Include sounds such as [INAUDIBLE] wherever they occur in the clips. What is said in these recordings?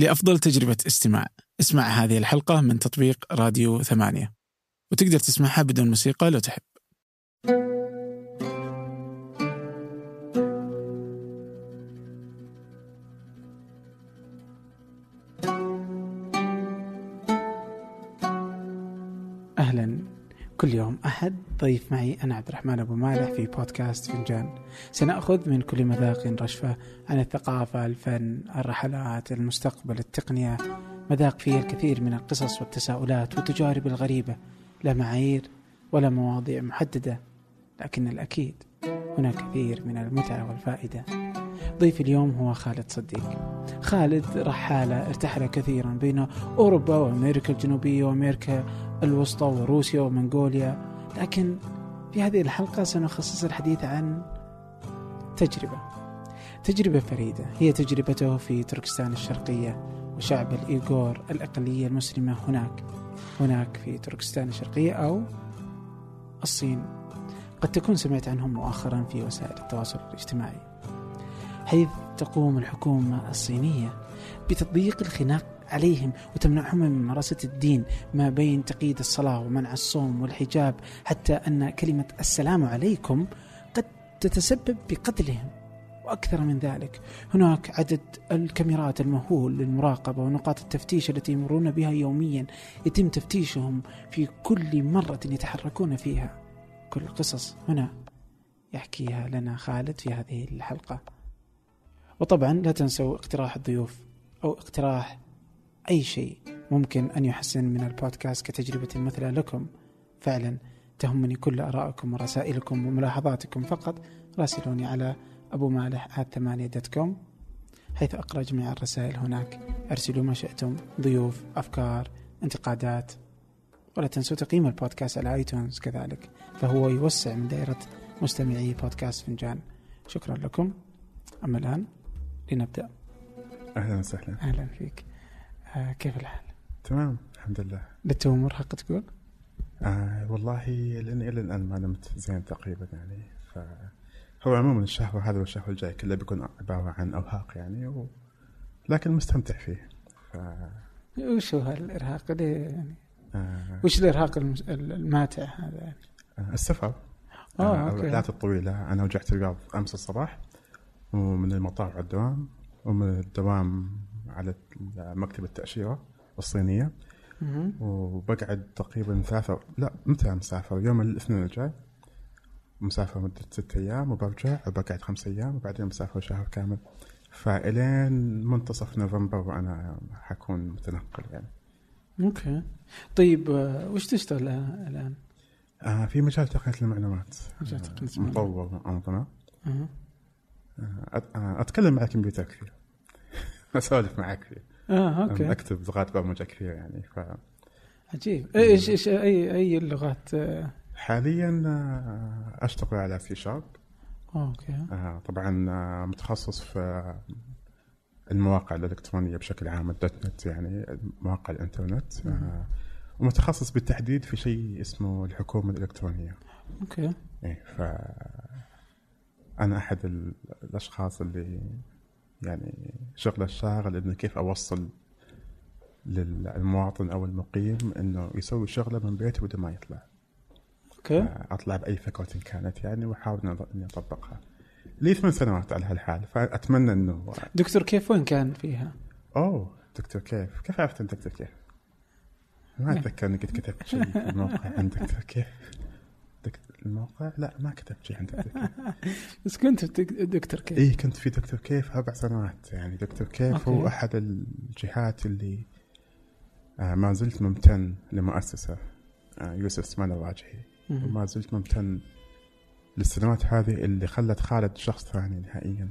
لأفضل تجربة استماع. اسمع هذه الحلقة من تطبيق راديو ثمانية. وتقدر تسمعها بدون موسيقى لو تحب. ضيف معي أنا عبد الرحمن أبو مالح في بودكاست فنجان. سنأخذ من كل مذاق رشفة عن الثقافة الفن الرحلات المستقبل التقنية. مذاق فيه الكثير من القصص والتساؤلات والتجارب الغريبة. لا معايير ولا مواضيع محددة لكن الأكيد هناك كثير من المتعة والفائدة. ضيفي اليوم هو خالد صديق. خالد رحالة ارتحل كثيرا بين أوروبا وأمريكا الجنوبية وأمريكا الوسطى وروسيا ومنغوليا. لكن في هذه الحلقة سنخصص الحديث عن تجربة. تجربة فريدة. هي تجربته في تركستان الشرقية وشعب الإيغور الأقلية المسلمة هناك. هناك في تركستان الشرقية أو الصين. قد تكون سمعت عنهم مؤخرا في وسائل التواصل الاجتماعي. حيث تقوم الحكومة الصينية بتضييق الخناق عليهم وتمنعهم من ممارسة الدين ما بين تقييد الصلاة ومنع الصوم والحجاب حتى أن كلمة السلام عليكم قد تتسبب بقتلهم وأكثر من ذلك. هناك عدد الكاميرات المهول للمراقبة ونقاط التفتيش التي يمرون بها يوميا يتم تفتيشهم في كل مرة يتحركون فيها. كل القصص هنا يحكيها لنا خالد في هذه الحلقة. وطبعا لا تنسوا اقتراح الضيوف أو اقتراح أي شيء ممكن أن يحسن من البودكاست كتجربة مثلى لكم. فعلا تهمني كل آرائكم ورسائلكم وملاحظاتكم فقط. راسلوني على أبو مالح ثمانية dot com حيث أقرأ جميع الرسائل هناك. أرسلوا ما شئتم ضيوف أفكار انتقادات. ولا تنسوا تقييم البودكاست على iTunes كذلك فهو يوسع من دائرة مستمعي بودكاست فنجان. شكرا لكم. أما الآن لنبدأ. أهلا وسهلا. أهلا فيك. آه كيف الحال؟ تمام الحمد لله للتو مرهق تقول؟ آه والله لاني إلى الآن ما نمت زين تقريبا يعني ف هو عموما الشهر هذا والشهر الجاي كله بيكون عبارة عن أرهاق يعني و... لكن مستمتع فيه ف وش هو الإرهاق؟ ليه يعني؟ آه وش الإرهاق المس... الماتع هذا يعني؟ آه السفر آه، آه. الرحلات الطويلة أنا رجعت الرياض أمس الصباح ومن المطار على الدوام ومن الدوام على مكتب التأشيرة الصينية. وبقعد تقريبا مسافر لا متى مسافر يوم الاثنين الجاي. مسافر مدة ستة أيام وبرجع وبقعد خمس أيام وبعدين مسافر شهر كامل. فإلين منتصف نوفمبر وأنا حكون متنقل يعني. okay. طيب آه، وش تشتغل الآن؟ آه في مجال تقنية المعلومات. مجال آه، تقنية المعلومات. مطور أنظمة. آه أت- آه، أتكلم مع الكمبيوتر كثير. [LAUGHS] أسولف معك. كثير آه okay. أكتب لغات برمجة كثير يعني ف عجيب. إيش إيش اي أي اللغات؟ حاليا آه، أشتغل على C Sharp. okay. آه، طبعا آه، متخصص في المواقع الإلكترونية بشكل عام ال dot net يعني مواقع الإنترنت. آه، ومتخصص بالتحديد في شيء اسمه الحكومة الإلكترونية. okay. إيه ف أنا أحد ال- الأشخاص اللي يعني شغله الشاغل إنه كيف أوصل للمواطن أو المقيم إنه يسوي شغلة من بيته بدون ما يطلع okay اطلع بأي فكره كانت يعني وأحاول إني أطبقها. لي ثمان سنوات على هالحال فأتمنى إنه دكتور كيف وين كان فيها؟ أوه دكتور كيف؟ كيف عرفت أنت دكتور كيف؟ ما نعم. أتذكر إني قد كتبت شيء في الموقع عن دكتور كيف. الموقع؟ لا ما كتبت شيء عن دكتور. [LAUGHS] بس كنت في دك- دكتور كيف؟ اي كنت في دكتور كيف أربع سنوات يعني دكتور كيف okay. هو أحد الجهات اللي آه، ما زلت ممتن لمؤسسة آه، يوسف اسمان الراجحي. وما زلت ممتن للسنوات هذه اللي خلت خالد شخص ثاني نهائيا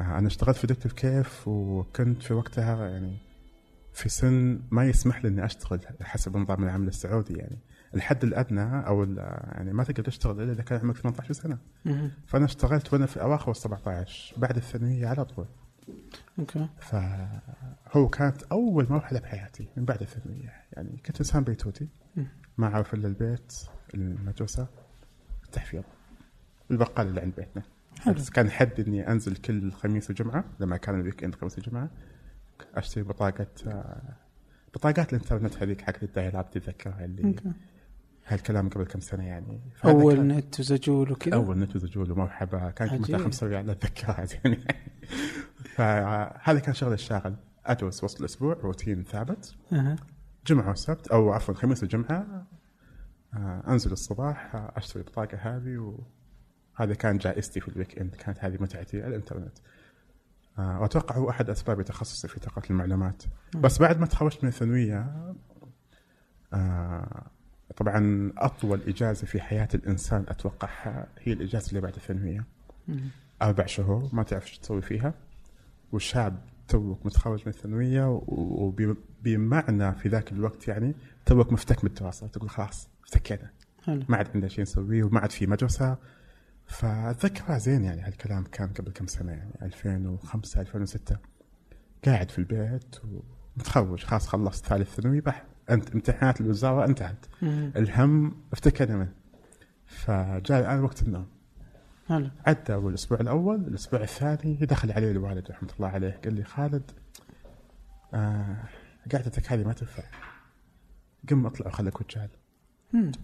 آه، أنا اشتغلت في دكتور كيف وكنت في وقتها يعني في سن ما يسمح لي إني أشتغل حسب نظام العمل السعودي يعني الحد الأدنى أو ال- يعني ما تقدر تشتغل إلا إذا كان عمرك 18 سنة مهم. فأنا اشتغلت وأنا في أواخر ال 17 بعد الثانوية على طول أوكي فهو كانت أول مرحلة بحياتي من بعد الثانوية يعني كنت إنسان بيتوتي. ما أعرف إلا البيت المدرسة التحفيظ البقال اللي عند بيتنا حلو. كان حدي إني أنزل كل خميس وجمعة لما كان ال weekend خميس وجمعة أشتري بطاقة آه، بطاقات الإنترنت هذيك حق ال dial-up تتذكرها اللي okay هالكلام قبل كم سنة يعني. أول كان- نت وزجول وكذا أول نت وزجول ومرحبا كانت. متى 5 ريال اتذكرها [LAUGHS] يعني. فهذا كان شغل الشاغل. ادرس وسط الأسبوع روتين ثابت. أها. جمعة وسبت أو عفوا خميس وجمعة آه، أنزل الصباح آه، أشتري البطاقه هذه وهذا كان جائزتي في الويك إند. كانت هذه متعتي على الإنترنت. آه، وأتوقع هو أحد أسباب تخصصي في تقنيه المعلومات. بس بعد ما تخرجت من الثانوية آه، طبعا أطول إجازة في حياة الإنسان أتوقعها هي الإجازة اللي بعد الثانويه. أربع شهور ما تعرف إيش تسوي فيها. والشاب توك متخرج من الثانوية وبمعنى في ذاك الوقت يعني توك مفتك من الدراسة. تقول خلاص افتكينا. ما عاد عندنا شيء نسويه وما عاد في مدرسة. فاتذكرها زين يعني هالكلام كان قبل كم سنة يعني 2005 2006 قاعد في البيت ومتخرج خلاص خلصت ثالث ثانوي بح انت امتحانات الوزارة انتهت. الهم افتكينا منه فجاء الآن وقت النوم. حلو. عدى أول الأسبوع الأول الأسبوع الثاني دخل علي الوالد رحمة الله عليه. قال لي خالد آه قعدتك هذه ما تنفع. قم اطلع وخلك وجال.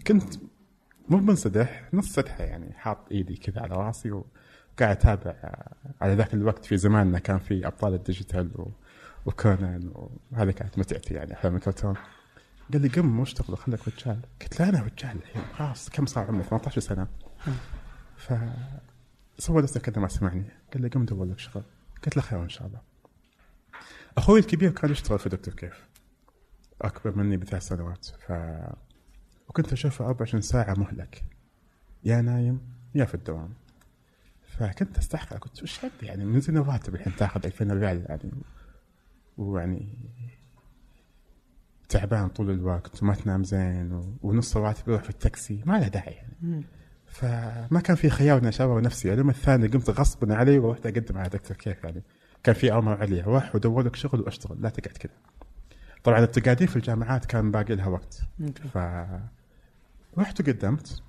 كنت مو منسدح نص سدحه يعني حاط إيدي كذا على راسي وقاعد أتابع آه، على ذاك الوقت في زماننا كان في أبطال الديجيتال و... وكونان وهذه كانت متعتي يعني افلام الكرتون قال لي قم واشتغل وخلك وجال قلت له أنا وجال الحين خلاص كم صار عمري؟ 18 سنة. ف سوى نفسه كذا ما سمعني. قال لي قم دور لك شغل. قلت له خير إن شاء الله. أخوي الكبير كان يشتغل في دكتور كيف. أكبر مني بثلاث سنوات. ف وكنت أشوفه 24 ساعة مهلك. يا نايم يا في الدوام. فكنت أستحقر. كنت وش يعني؟ من زين الراتب الحين تاخذ 2000 ريال يعني؟ ويعني تعبان طول الوقت وما تنام زين و... ونص الراتب يروح في التاكسي ما له داعي يعني. مم. فما كان في خيار إني اشاور نفسي. اليوم الثاني قمت غصبا علي ورحت أقدم على دكتور كيف يعني. كان في أمر علي روح ودور لك شغل وأشتغل لا تقعد كذا طبعا التقاديم في الجامعات كان باقي لها وقت. ف رحت وقدمت.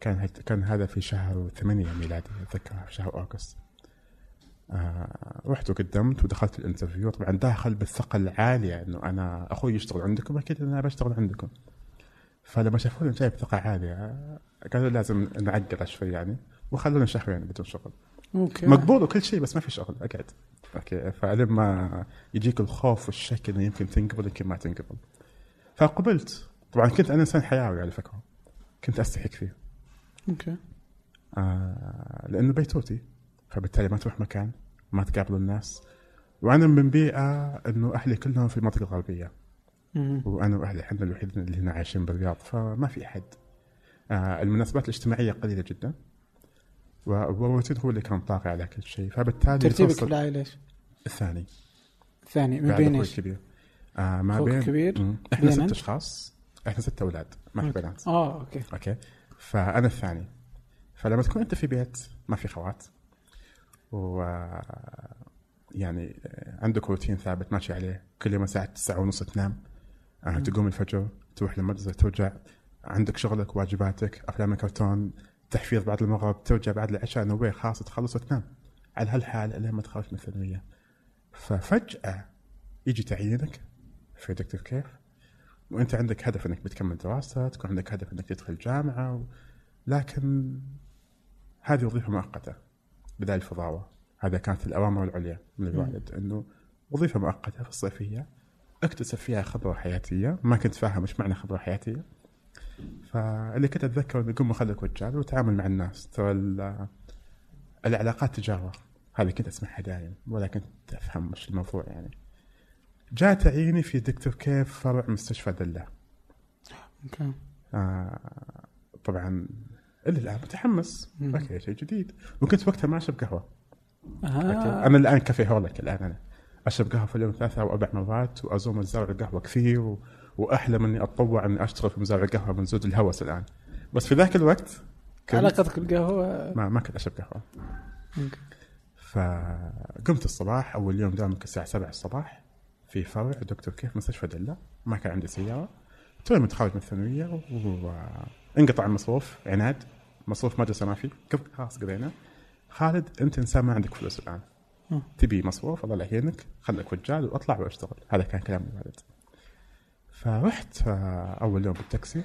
كان هت... كان هذا في شهر ثمانية ميلادي اتذكرها في شهر أغسطس. آه رحت وقدمت ودخلت ال interview. طبعا داخل بالثقه العالية إنه أنا أخوي يشتغل عندكم أكيد أنا بشتغل عندكم. فلما شافوني جاي بثقه عالية. قالوا لازم نعقل شوي يعني. وخلونا شهرين بدون شغل. okay. مقبول وكل شيء بس ما في شغل اقعد okay. فلما يجيك الخوف والشك إنه يمكن تنقبل يمكن ما تنقبل. فقبلت. طبعا كنت أنا إنسان حيوي على فكرة. كنت استحي كثير أوكي. آه لأنه بيتوتي. فبالتالي ما تروح مكان ما تقابل الناس وأنا من بيئة إنه أهلي كلهم في المنطقة الغربية. وأنا وأهلي إحنا الوحيدين اللي هنا عايشين بالرياض فما في أحد آه المناسبات الاجتماعية قليلة جدا والروتين هو اللي كان طاغي على كل شيء فبالتالي ترتيبك في العائله إيش؟ الثاني الثاني بعد بين إيش؟ الكبير آه ما بين الكبير؟ مم. إحنا ست؟ أشخاص إحنا ست أولاد ما في. بنات آه okay okay فأنا الثاني فلما تكون أنت في بيت ما في خوات و يعني عندك روتين ثابت ماشي عليه. كل يوم الساعة 9 ونص تنام. آه تقوم الفجر تروح للمدرسه ترجع عندك شغلك واجباتك أفلام الكرتون تحفيظ بعد المغرب ترجع بعد العشاء نوي خلاص تخلص وتنام. على هالحال لين ما تخرج من الثانوية. ففجأة يجي تعيينك في دكتور كيف وأنت عندك هدف إنك بتكمل دراستك وعندك هدف إنك تدخل جامعة و... لكن هذه وظيفة مؤقتة. بدال الفضاوه هذا كانت الأوامر العليا من الوالد إنه وظيفة مؤقتة في الصيفيه اكتسب فيها خبرة حياتية ما كنت فاهم إيش معنى خبرة حياتية. فاللي كنت اتذكر إنه قم خليك وجال وتعامل مع الناس ترى ال- العلاقات تجارة. هذه كنت أسمعها دائما ولا كنت أفهم إيش الموضوع يعني. جاء تعييني في دكتور كيف فرع مستشفى دلة. okay. آه طبعا إلى الآن متحمس. okay شيء جديد. وكنت وقتها ما أشرب قهوة. okay. آه. أنا الآن coffeeholic الآن أنا. أشرب قهوة في اليوم ثلاث أو أربع مرات وأزور مزارع القهوة كثير و... وأحلم إني أتطوع إني أشتغل في مزارع القهوة من زود الهوس الآن. بس في ذاك الوقت كنت علاقتك بالقهوة؟ ما ما كنت أشرب قهوة. فقمت الصباح أول يوم دوامك الساعة 7 الصباح في فرع. دكتور كيف؟ مستشفى دلة. ما كان عندي سيارة. توني متخرج من الثانوية وانقطع المصروف عناد مصروف مدرسه ما في خلاص قضينا. خالد انت انسان ما عندك فلوس الآن. تبي مصروف الله لا يهينك خليك رجال واطلع واشتغل. هذا كان كلام الوالد فرحت آه، أول يوم بالتاكسي.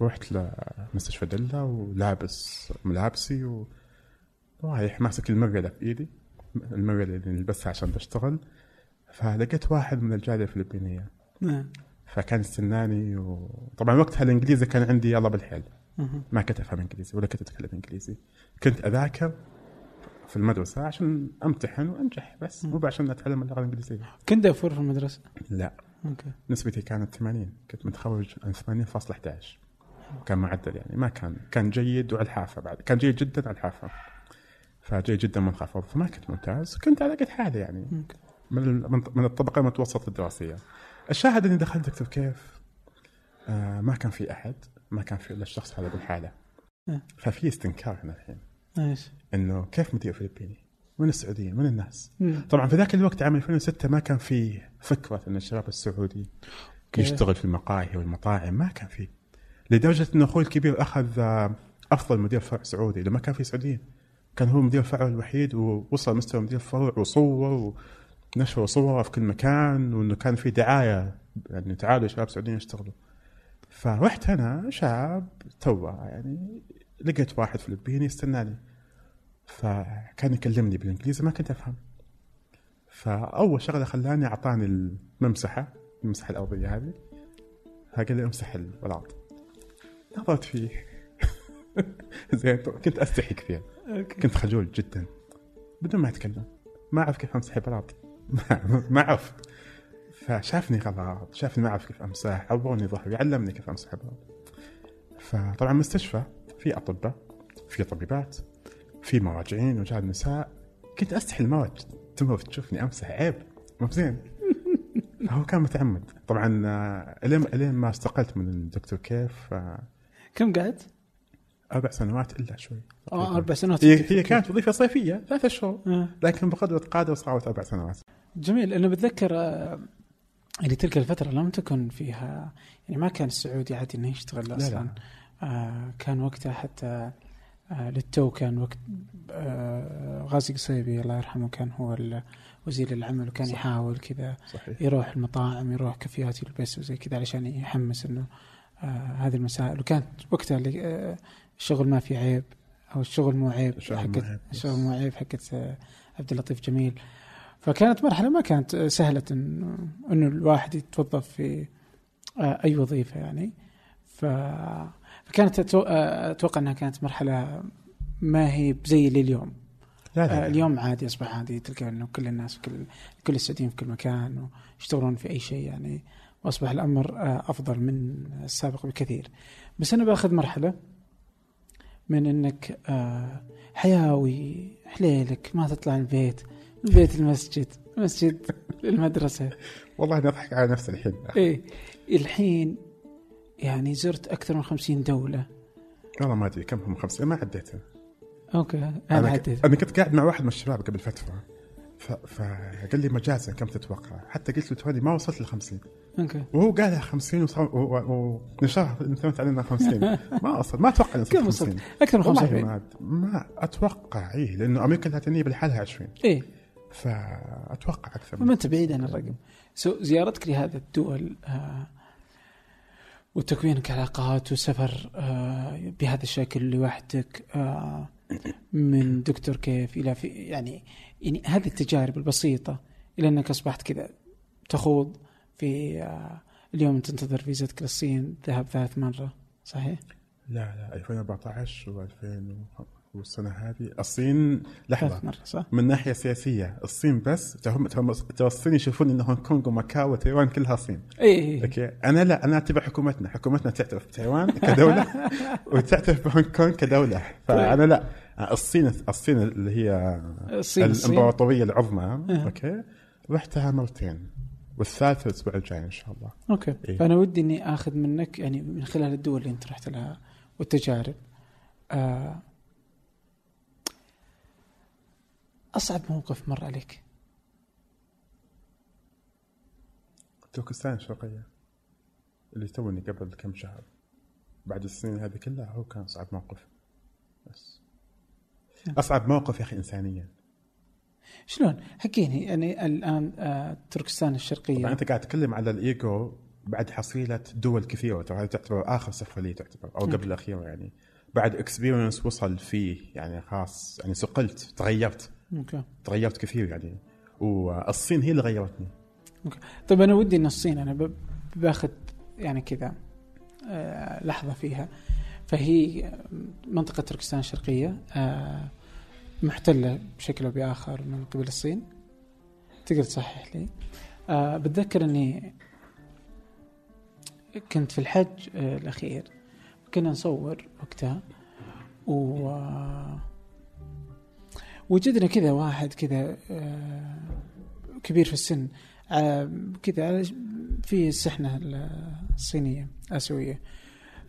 رحت لمستشفى دلة ولابس ملابسي ورايح ماسك المريلة في إيدي. المريلة اللي نلبسها عشان بشتغل فلقيت واحد من الجالية الفلبينية. نعم. فكان يستناني وطبعا وقتها الإنجليزي كان عندي يلا بالحيل. ما كنت أفهم إنجليزي ولا كنت أتكلم إنجليزي. كنت أذاكر في المدرسة عشان أمتحن وأنجح بس مو عشان أتعلم اللغة الإنجليزية. كنت دافور في المدرسة؟ لا. أوكي. نسبتي كانت 80 كنت متخرج عن 80.11 كان معدل يعني ما كان كان جيد وعلى الحافة بعد. كان جيد جدا على الحافة. فجيد جدا منخفض فما كنت ممتاز. كنت على قد حالي يعني. من من- من الطبقة المتوسطة الدراسية. الشاهد إني دخلت دكتور كيف آه ما كان في أحد ما كان في إلا الشخص هذا بالحاله آه. ففي استنكار هنا الحين إيش إنه كيف مدير فلبيني؟ من السعوديين؟ من الناس؟ مم. طبعا في ذاك الوقت عام 2006 ما كان في فكرة إن الشباب السعودي okay. يشتغل في المقاهي والمطاعم ما كان في لدرجة ان أخوي الكبير أخذ آه، أفضل مدير فرع سعودي لما كان في سعوديين كان هو مدير فرع الوحيد ووصل مستوى مدير فرع وصور ونشر صوره في كل مكان وإنه كان في دعاية يعني تعالوا يا شباب سعوديين اشتغلوا. فرحت أنا شاب تو يعني لقيت واحد فلبيني يستناني. فكان يكلمني بالإنجليزي ما كنت أفهم. فأول شغلة خلاني أعطاني الممسحة الممسحة الأرضية هذه. قال لي امسح البلاط نظرت فيه. [LAUGHS] زين كنت أستحي كثير. كنت خجول جدا. بدون ما أتكلم. ما أعرف كيف أمسح البلاط [LAUGHS] ما أعرف. فشافني غلط شافني ما أعرف كيف أمسح عورني ظهري علمني كيف أمسح البلاط فطبعا مستشفى في أطباء في طبيبات في مراجعين ورجال نساء. كنت أستحي المرج تمر تشوفني أمسح عيب. مو بزين [LAUGHS] فهو كان متعمد. طبعا آه، الين الين ما استقلت من الدكتور كيف آه، كم قعدت؟ أربع سنوات إلا شوي. آه أربع سنوات. هي هي كانت وظيفة صيفية ثلاثة شهور. آه. لكن بقدرة قادة صارت أربع سنوات. جميل. أنا بتذكر يعني تلك الفترة لم تكن فيها يعني ما كان السعودي عادي إنه يشتغل لا. أصلا. آه كان وقتها حتى آه للتو كان وقت آه غازي قصيبي الله يرحمه كان هو وزير العمل وكان صح. يحاول كذا يروح المطاعم يروح كافيات يلبس وزي كذا علشان يحمس إنه آه هذه المسائل. وكانت وقتها اللي آه الشغل ما في عيب أو الشغل مو عيب الشغل مو حقت عيب، الشغل مو عيب حقت آه عبد اللطيف جميل. فكانت مرحلة ما كانت سهلة إنه الواحد يتوظف في آه أي وظيفة يعني. ف فكانت آه، أتوقع إنها كانت مرحلة ما هي زي اللي اليوم لا آه، لا. اليوم عادي أصبح عادي تلقى إنه كل الناس كل كل السعوديين في كل مكان ويشتغلون في أي شيء يعني وأصبح الأمر أفضل من السابق بكثير. بس أنا بأخذ مرحلة من إنك حيوي حليلك ما تطلع البيت البيت المسجد المسجد المدرسة والله أنا أضحك على نفسي الحين. إيه الحين يعني زرت أكثر من خمسين دولة. والله ما أدري كم هم 50 ما عديتها okay أنا أنا عديت. أنا كنت قاعد مع واحد من الشباب قبل فترة. ف... فقال لي مجازا كم تتوقع؟ حتى قلت له توني ما وصلت ل 50 okay. وهو قالها 50 وصار ونشرها انتهت علينا 50 [LAUGHS] ما وصل ما أتوقع اني كم وصلت؟ 50 أكثر من والله 75 ما, ما أتوقع اي لأنه أمريكا اللاتينية بالحالها 20 إيه. فأتوقع أكثر ما انت بعيد عن الرقم سو زيارتك لهذه الدول آه وتكوينك علاقات وسفر آه بهذا الشكل لوحدك آه من دكتور كيف إلى في يعني يعني هذه التجارب البسيطة إلى أنك أصبحت كذا تخوض في اليوم تنتظر فيزتك للصين ذهب ثالث مرة صحيح؟ لا لا 2014 و2000 والسنة هذه. الصين لحظة صح؟ من ناحية سياسية الصين بس هم هم ترى الصين يشوفون إن هونغ كونغ وماكاو وتايوان كلها صين. اي okay؟ أنا لا أنا أتبع حكومتنا. حكومتنا تعترف بتايوان كدولة [LAUGHS] وتعترف بهونغ كونغ كدولة. فأنا لا الصين الصين اللي هي الصين الإمبراطورية العظمى أه. okay؟ رحتها مرتين والثالثه الأسبوع الجاي إن شاء الله. okay. إيه. فأنا ودي إني آخذ منك يعني من خلال الدول اللي أنت رحت لها والتجارب. آه أصعب موقف مر عليك؟ تركستان الشرقية اللي توني قبل كم شهر. بعد السنين هذه كلها هو كان أصعب موقف. بس. أصعب موقف يا أخي انسانيا. شلون؟ حكيني يعني الآن آه تركستان الشرقية. طبعا أنت قاعد تتكلم على الإيجو بعد حصيلة دول كثيرة ترى هذه تعتبر آخر سفرة لي تعتبر أو قبل الأخيرة يعني. بعد experience وصل فيه يعني خاص يعني صقلت تغيرت. okay. تغيرت كثير يعني. والصين هي اللي غيرتني. okay. طيب أنا ودي إن الصين أنا باخذ يعني كذا آه لحظة فيها. فهي منطقة تركستان الشرقية آه محتلة بشكل أو بآخر من قبل الصين. تقدر تصحح لي؟ آه بتذكر إني كنت في الحج الأخير. كنا نصور وقتها و وجدنا كذا واحد كذا آه، كبير في السن آه، كذا في السحنة الصينية آسيوية.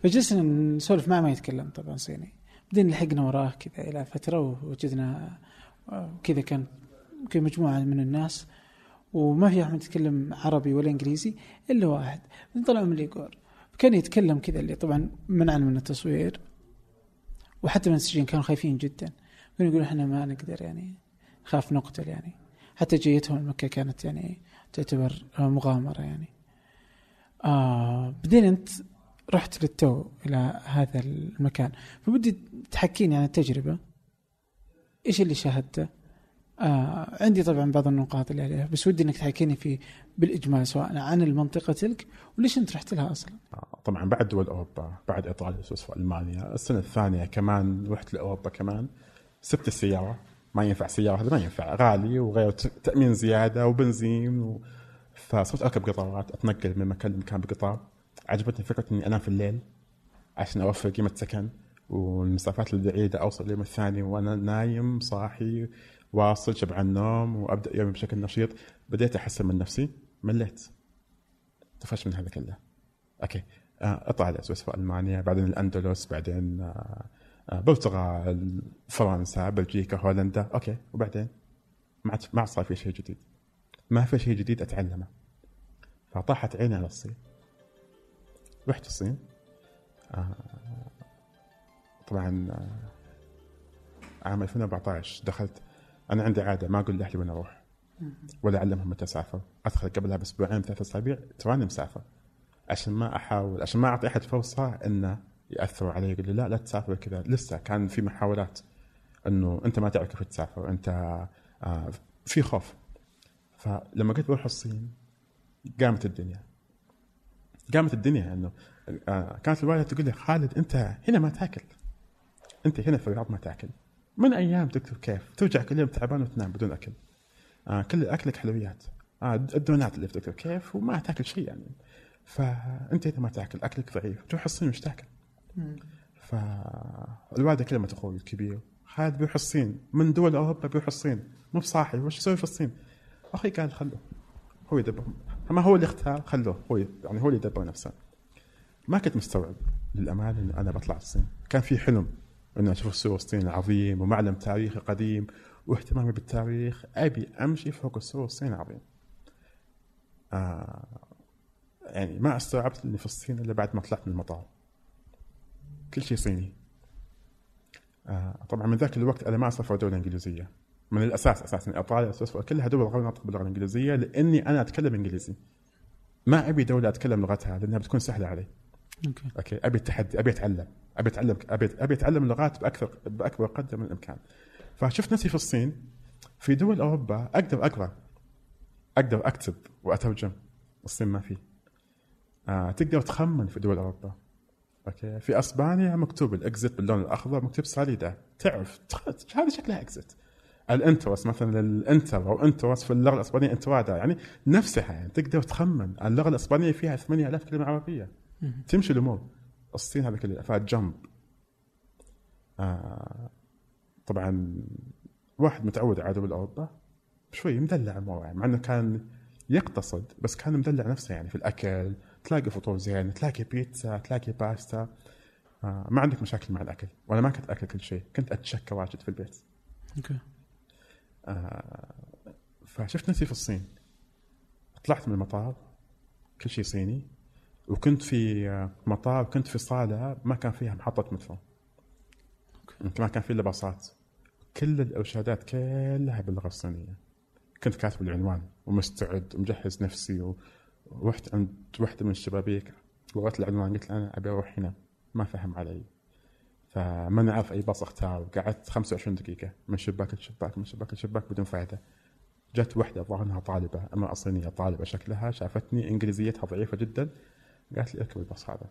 فجلسنا نسولف معه ما يتكلم طبعا صيني. بعدين لحقنا وراه كذا إلى فترة ووجدنا آه، كذا كان مجموعة من الناس وما في أحد يتكلم عربي ولا إنجليزي إلا واحد. طلعوا من الإيجور كان يتكلم كذا اللي طبعا منعنا من التصوير وحتى المنسجين كانوا خايفين جدا. يقولون إحنا ما نقدر يعني خاف نقتل يعني. حتى جيتهم مكة كانت يعني تعتبر آه، مغامرة يعني. آه بعدين أنت رحت للتو إلى هذا المكان. فبدي تحكيني عن التجربة. إيش اللي شاهدته؟ آه عندي طبعا بعض النقاط اللي عليها بس ودي إنك تحكيني في بالإجمال سواء عن المنطقة تلك وليش أنت رحت لها أصلا؟ طبعا بعد دول أوروبا بعد إيطاليا سويسرا ألمانيا السنة الثانية كمان رحت لأوروبا كمان. سبت السيارة. ما ينفع سياره هذا ما ينفع. غالي وغير تأمين زيادة وبنزين و... فصرت أركب قطارات أتنقل من مكان لمكان بقطار. عجبتني فكرة إني أنام في الليل عشان أوفر قيمة سكن والمسافات البعيدة أوصل اليوم الثاني وأنا نايم صاحي واصل شبعان نوم وأبدأ يومي بشكل نشيط. بديت أحسن من نفسي. مليت. طفشت من هذا كله. okay. آه، أطلع على سويسرا ألمانيا بعدين الأندلس بعدين آه، آه، البرتغال فرنسا بلجيكا هولندا. okay. وبعدين؟ ما ما صار في شيء جديد. ما في شيء جديد أتعلمه. فطاحت عيني على الصين. رحت الصين. آه، طبعا آه، عام 2014 دخلت. أنا عندي عادة ما أقول لأهلي وين أروح. ولا أعلمهم متى أسافر. أدخل قبلها بأسبوعين ثلاث أسابيع تراني مسافر. عشان ما أحاول عشان ما أعطي أحد فرصة إنه يأثروا علي يقول لي لا لا تسافر كذا. لسه كان في محاولات إنه أنت ما تعرف كيف تسافر أنت آه في خوف. فلما قلت بروح الصين قامت الدنيا. قامت الدنيا إنه آه كانت الوالدة تقول لي خالد أنت هنا ما تأكل. أنت هنا في الرياض ما تأكل. من أيام تكتب كيف؟ ترجع كل يوم تعبان وتنام بدون أكل. آه كل أكلك حلويات. آه الدونات اللي في دكتور كيف وما تأكل شيء يعني. فأنت اذا ما تأكل أكلك ضعيف. تروح الصين وش تأكل؟ فالوالده كلمت أخوي الكبير خالد بيروح الصين. من دول أوروبا بيروح الصين. مو بصاحي وش يسوي في الصين؟ أخوي قال خلوه. هو يدبر. ما هو اللي اختار خلوه. هو يعني هو اللي يدبر نفسه. ما كنت مستوعب للامانه انه أنا بطلع الصين. كان في حلم انه أشوف سور الصين العظيم ومعلم تاريخي قديم واهتمامي بالتاريخ. أبي أمشي فوق سور الصين العظيم. آه يعني ما استوعبت إني في الصين إلا بعد ما طلعت من المطار. كل شيء صيني. آه طبعا من ذاك الوقت أنا ما اسافر دولة إنجليزية. من الأساس أساسا إيطاليا سويسرا كلها دول غير ناطقه باللغة الإنجليزية لأني أنا أتكلم إنجليزي. ما أبي دولة أتكلم لغتها لأنها بتكون سهلة علي. okay. okay أبي التحدي أبي أتعلم أبي أتعلم أبي أبي أتعلم اللغات بأكثر بأكبر قدر من الإمكان. فشفت نفسي في الصين في دول أوروبا أقدر أقرأ أقدر أكتب وأترجم. الصين ما في. آه تقدر تخمن في دول أوروبا. okay. في أسبانيا مكتوب ال exit باللون الأخضر مكتوب salida. تعرف هذه شكلها exit ال entrance مثلا ال enter أو entrance في اللغة الإسبانية entrada يعني نفسها يعني تقدر تخمن اللغة الإسبانية فيها 8000 كلمة عربية. تمشي الأمور. الصين هذا كله جنب. آه طبعا واحد متعود على دول اوروبا شوي مدلع الموضوع مع إنه كان يقتصد بس كان مدلع نفسه يعني في الأكل تلاقي فطور زين تلاقي بيتزا تلاقي باستا. آه ما عندك مشاكل مع الأكل وأنا ما كنت أكل كل شيء كنت أتشكى واجد في البيت. okay. آه فشفت نفسي في الصين. طلعت من المطار كل شيء صيني وكنت في آه، مطار كنت في صالة ما كان فيها محطة مترو ما كان في الا باصات كل الأرشادات كلها باللغة الصينية. كنت كاتب العنوان ومستعد ومجهز نفسي ورحت عند واحدة من الشبابيك ورأت العنوان قلت لها أنا أبي أروح هنا ما فهم علي. فما نعرف أي باص اختار قعدت 25 دقيقة من شباك لشباك من شباك لشباك بدون فائده جت واحدة الظاهر انها طالبة امراه صينيه طالبة شكلها شافتني إنجليزيتها ضعيفة جدا قالت لي اركب الباص هذا.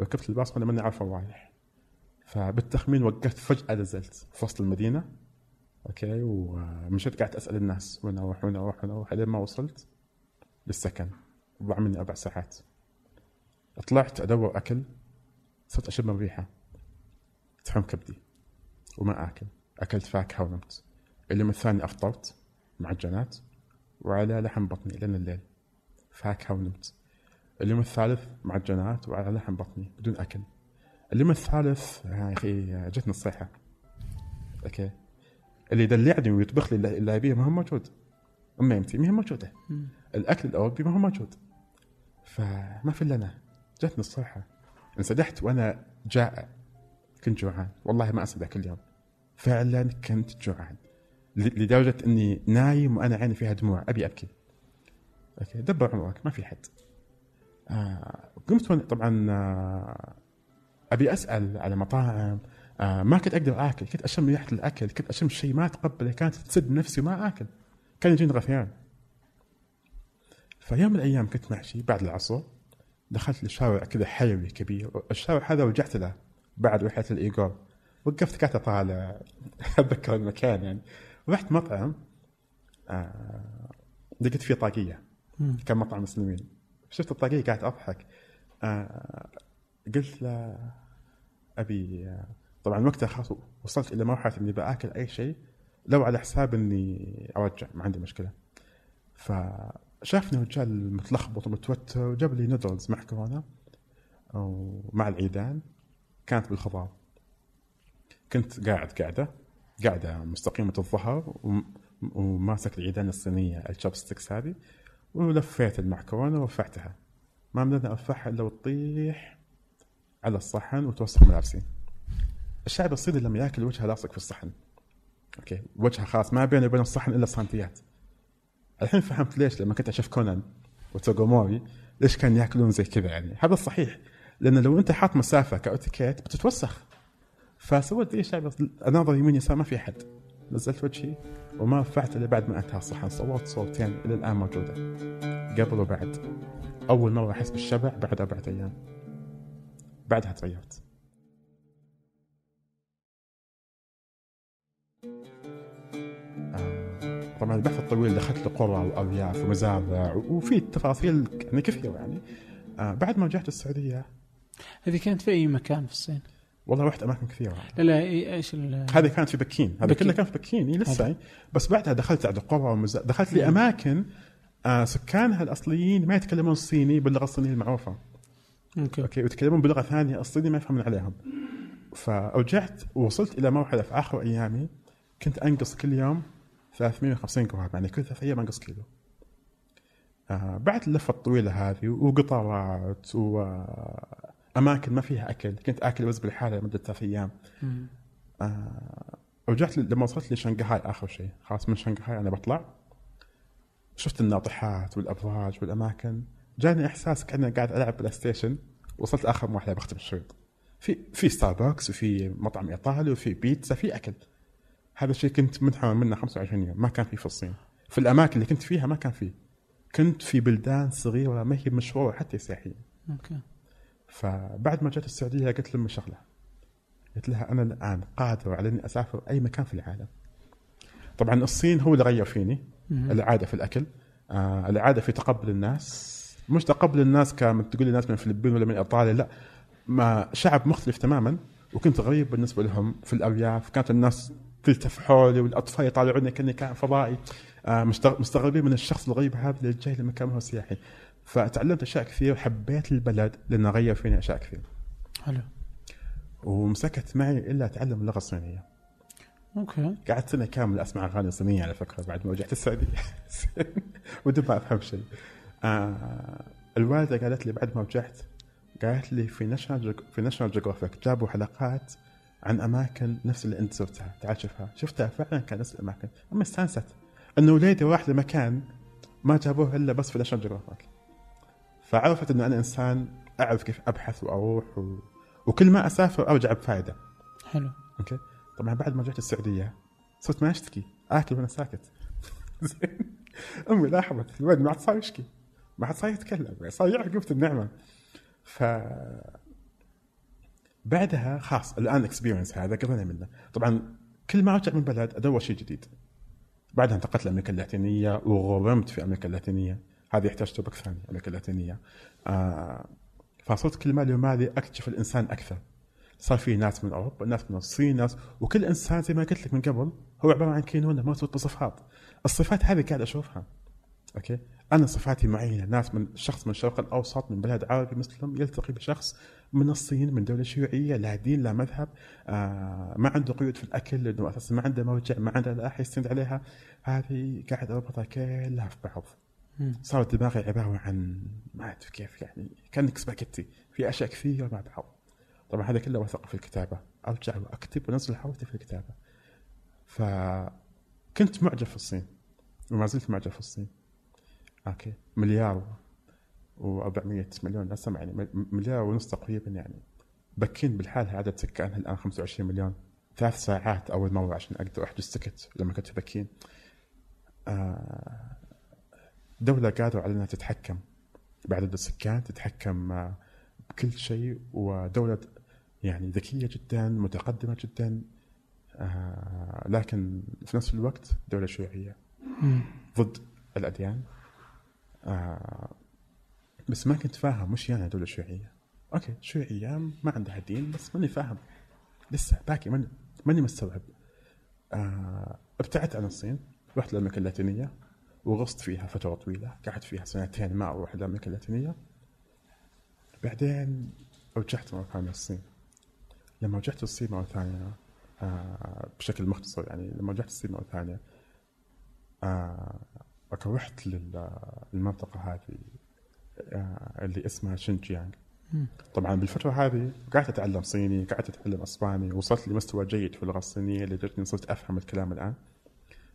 ركبت الباص وأنا ماني عارف رايح فبالتخمين وقفت فجأة نزلت في وسط المدينة. okay ومشيت قعدت أسأل الناس وين أروح وين أروح وين أروح لين ما وصلت. للسكن. ضاع مني أربع ساعات. طلعت أدور أكل صرت أشم الريحة. تحوم كبدي. وما آكل. أكلت فاكهة ونمت. اليوم الثاني أفطرت معجنات وعلى لحم بطني لين الليل. فاكهة ونمت. اليوم الثالث معجنات وعلى لحم بطني بدون أكل. اليوم الثالث يا أخي جتني الصيحة. أوكي. اللي يدلعني ويطبخ لي اللي- ابيه ما هو موجود. أمي يمتي ما هي موجودة. الأكل الاوروبي ما هو موجود. فما في الا أنا جتني الصيحه انسدحت وأنا جائع كنت جوعان. والله ما انسى ذاك اليوم فعلا كنت جوعان. لدرجة إني نايم وأنا عيني فيها دموع. أبي أبكي. أوكي دبر عمرك. ما في حد. آه قمت طبعا آه أبي أسأل على مطاعم. آه ما كنت أقدر آكل. كنت أشم ريحة الأكل. كنت أشم شيء ما اتقبله كانت تسد نفسي وما آكل. كان يجيني غثيان. فيوم من الأيام كنت ماشي بعد العصر دخلت لشارع كذا حيوي كبير الشارع هذا رجعت له بعد رحلة الايجار وقفت قاعد أطالع [LAUGHS] أتذكر المكان يعني. رحت مطعم آه لقيت فيه طاقية. كان مطعم مسلمين. شفت الطاقية قاعد أضحك. آه قلت له أبي آه، طبعا وقتها خلاص وصلت إلى مرحلة إني بآكل أي شيء لو على حساب إني أرجع ما عندي مشكلة. فشافني رجال متلخبط ومتوتر وجاب لي نودلز مع كورونا ومع العيدان كانت بالخضار. كنت قاعد قاعدة قاعدة مستقيمة الظهر وم- وماسك العيدان الصينية ال chopsticks هذه ولفيت المعكرونة ورفعتها. ما يمديني أرفعها إلا وتطيح على الصحن وتوسخ ملابسي. الشعب الصيني لما يأكل وجهه لاصق في الصحن okay؟ وجهه خلاص ما بينه وبين الصحن إلا سنتيات. الحين فهمت ليش لما كنت أشوف كونان وتوغوموري ليش كانوا يأكلون زي كذا يعني. هذا الصحيح لأن لو أنت حاط مسافة كأوتيكيت بتتوسخ. فسويت زي الشعب أناظر يمين يسار ما في أحد. نزلت وجهي وما رفعت إلا بعد ما أنتهى الصحن. صوت صوتين إلى الآن موجودة. قبل وبعد. أول مرة أحس بالشبع بعد اربعه أيام. بعدها تغيرت. طبعا البحث الطويل دخلت لقرى وارياف ومزارع وفي تفاصيل يعني كثيرة يعني. آه، بعد ما رجعت السعودية. هذه كانت في أي مكان في الصين؟ والله رحت أماكن كثيرة. لا لا إي- إيش ال- هذه كانت في بكين. هذا. كله كان في بكين إيه لسه هذا. بس بعدها دخلت على قرى ومز... دخلت لي أماكن آه سكانها الأصليين ما يتكلمون الصيني باللغة الصينية المعروفة. okay. okay ويتكلمون بلغة ثانية الصيني ما يفهمون عليهم. فرجعت ووصلت إلى مرحله في آخر أيامي. كنت أنقص كل يوم 350 جرام يعني كل ثلاث أيام أنقص كيلو. آه بعد اللفة الطويلة هذه وقطارات واماكن ما فيها أكل كنت آكل رز بلحاله لمدة ثلاث أيام. آه رجعت لما وصلت لشنغهاي آخر شيء. خلاص من شنغهاي أنا بطلع. شفت الناطحات والأبراج والأماكن. جاني إحساس كأني قاعد ألعب PlayStation. وصلت اخر مرحلة بختم الشريط. في في ستاربكس وفي مطعم إيطالي وفي بيتزا في أكل. هذا الشيء كنت منحرم منه 25 يوم. ما كان فيه في الصين. في الأماكن اللي كنت فيها ما كان فيه كنت في بلدان صغيرة ما هي مشهورة حتى سياحيه أوكي. فبعد ما جت السعودية قلت لهم شغلة. قلت لها أنا الآن قادر على إني أسافر أي مكان في العالم. طبعا الصين هو اللي غير فيني. مم. العادة في الأكل. آه العادة في تقبل الناس. مش تقبل الناس كما تقول لي ناس من الفلبين ولا من إيطاليا لا. ما شعب مختلف تماما. وكنت غريب بالنسبة لهم في الأرياف. كانت الناس تلتف حولي والأطفال يطالعوني كأني كائن فضائي. آه مستغ- مستغربين من الشخص الغريب هذا اللي جاي لمكان هو سياحي. فتعلمت أشياء كثير وحبيت البلد لأنه غير فيني أشياء كثير حلو. ومسكت معي إلا أتعلم اللغة الصينية. أوكي. قعدت سنة كاملة أسمع أغاني صينية على فكرة بعد ما رجعت السعودية. [LAUGHS] بدون ما أفهم شيء. آه الوالدة قالت لي بعد ما رجعت قالت لي في National في National Geographic جابوا حلقات عن أماكن نفس اللي أنت زرتها. تعال شوفها. شفتها؟ فعلا كان نفس الأماكن. أمي استانست. أنه وليدي راح لمكان ما جابوه إلا بس في National Geographic فعرفت إنه أنا إنسان أعرف كيف أبحث وأروح و... وكل ما أسافر أرجع بفائده حلو. okay؟ طبعا بعد ما رجعت السعودية صرت ما أشتكي. آكل وأنا ساكت. [LAUGHS] زين. أمي لاحظت. الولد ما عاد صار يشكي. ما عاد صار يتكلم. صار يعرف قيمه النعمة. ف بعدها خلاص الآن اكسبيرينس هذا قضينا منه طبعا كل ما ارجع من بلد ادور شيء جديد. بعدها انتقلت لأمريكا اللاتينية وغرمت في أمريكا اللاتينية. هذه يحتاج توبك ثاني أمريكا اللاتينية. آه فصرت كل مالي ومالي أكتشف الإنسان أكثر. صار في ناس من أوروبا ناس من الصين ناس وكل إنسان زي ما قلت لك من قبل هو عبارة عن كينونة مرتبط بصفات الصفات هذه قاعد أشوفها. أوكي؟ أنا صفاتي معينة ناس من شخص من الشرق الأوسط من بلد عربي مسلم يلتقي بشخص من الصين من دولة شيوعية لا دين لا مذهب. آه ما عنده قيود في الأكل لأنه أساسا ما عنده مرجع ما عنده لا يستند عليها. هذه قاعد أربطها كلها في بعض. صارت دماغي عبارة عن ما اعرف كيف يعني كأنك سباغيتي في أشياء كثيرة مع بعض. طبعا هذا كله وثق في الكتابة. أرجع وأكتب وانزل رحلاتي في الكتابة. فكنت معجب في الصين وما زلت معجب في الصين. okay. مليار. و400 مليون نسمة يعني مليار ونص تقريبا يعني. بكين بلحالها عدد سكانها الآن 25 مليون. ثلاث ساعات أول مرة عشان أقدر أحجز ticket لما كنت في بكين. آه، دولة قادرة على إنها تتحكم بعدد السكان تتحكم آه، بكل شيء ودولة يعني ذكية جدا متقدمة جدا. آه، لكن في نفس الوقت دولة شيوعية. ضد الأديان. بس ما كنت فاهم وش يعني دولة شيوعية أوكي شيوعية ما عندها دين بس ماني فاهم. لسه باقي ماني ماني مستوعب. آه ابتعدت عن الصين رحت لأمريكا اللاتينية وغصت فيها فترة طويلة قعدت فيها سنتين ما أروح لأمريكا اللاتينية. بعدين رجعت مرة ثانية الصين. لما رجعت الصين مرة ثانية آه بشكل مختصر يعني لما رجعت الصين مرة ثانية آه رحت للمنطقة هذه. اللي اسمها شينجيانغ. طبعا بالفترة هذه قعدت أتعلم صيني قعدت أتعلم إسباني وصلت لمستوى جيد في اللغة الصينية لدرجة صرت أفهم الكلام الآن.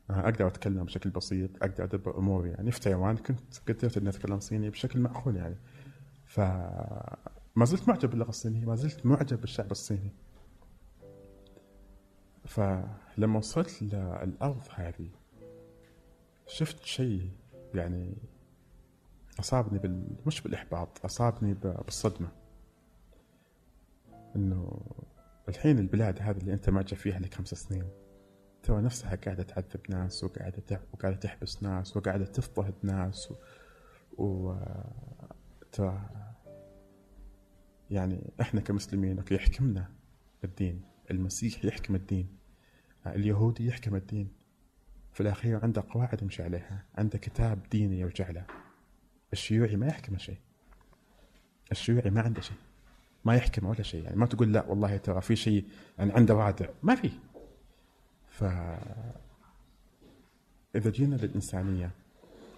آه، أقدر أتكلم بشكل بسيط أقدر ادبر أموري. يعني في تايوان كنت قدرت إني أتكلم صيني بشكل معقول يعني. ف ما زلت معجب باللغة الصينية ما زلت معجب بالشعب الصيني. فلما وصلت للأرض هذه شفت شيء يعني أصابني بال... مش بالإحباط أصابني بالصدمة. إنه الحين البلاد هذه اللي أنت معجب فيها لك خمس سنين ترى نفسها قاعدة تعذب ناس وقاعدة تح... وقاعدة تحبس ناس وقاعدة تضطهد ناس و, و... ترى يعني إحنا كمسلمين أوكي يحكمنا الدين. المسيح يحكم الدين. اليهودي يحكم الدين. في الأخير عنده قواعد يمشي عليها عنده كتاب ديني يرجع له. الشيوعي ما يحكم شيء. الشيوعي ما عنده شيء. ما يحكم ولا شيء. يعني ما تقول لا والله ترى في شيء يعني عنده رادع ما في. ف إذا جينا للإنسانية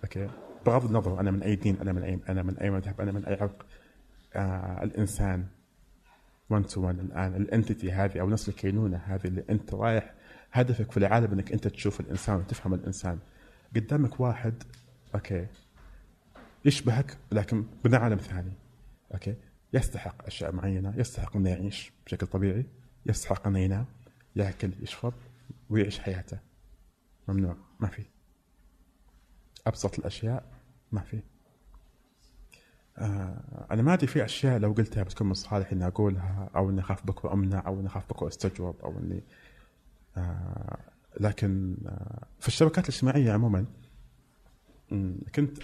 okay؟ بغض النظر أنا من أي دين أنا من أي أنا من أي مذهب أنا من أي عرق آه الإنسان 1 to 1 الآن ال entity هذه أو نفس الكينونة هذه اللي أنت رايح هدفك في العالم إنك أنت تشوف الإنسان وتفهم الإنسان. قدامك واحد okay؟ يشبهك لكن من عالم ثاني okay؟ يستحق أشياء معينة يستحق أنه يعيش بشكل طبيعي يستحق أنه ينام ياكل يشرب ويعيش حياته. ممنوع ما في. أبسط الأشياء ما في. آه أنا ما أدري في أشياء لو قلتها بتكون من صالح إني أقولها أو إني أخاف بكرة أمنع أو إني أخاف بكرة أستجوب أو إني آه لكن آه في الشبكات الاجتماعية عموما كنت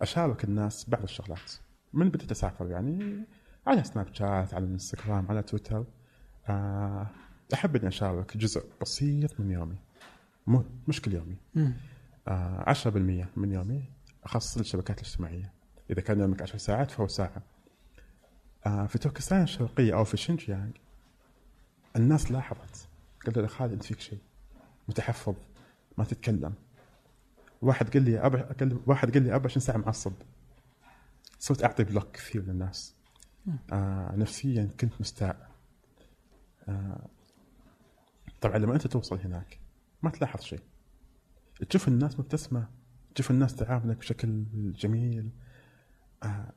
أشارك الناس بعض الشغلات. من بديت أسافر يعني على سناب شات على الانستغرام على تويتر. آه، أحب إني أشارك جزء بسيط من يومي. مو مش كل يومي. آه 10% من يومي اخصص للشبكات الاجتماعية. إذا كان يومك 10 ساعات فهو ساعة. آه في تركستان الشرقية أو في شينجيانغ الناس لاحظت قالوا لي خالد أنت فيك شيء. متحفظ ما تتكلم. واحد قال لي. قال واحد قال لي 24 ساعة معصب. صرت أعطي بلوك كثير للناس. آه نفسيا كنت مستاء. آه طبعا لما أنت توصل هناك ما تلاحظ شيء. تشوف الناس مبتسمة تشوف الناس تعاملك بشكل جميل. آه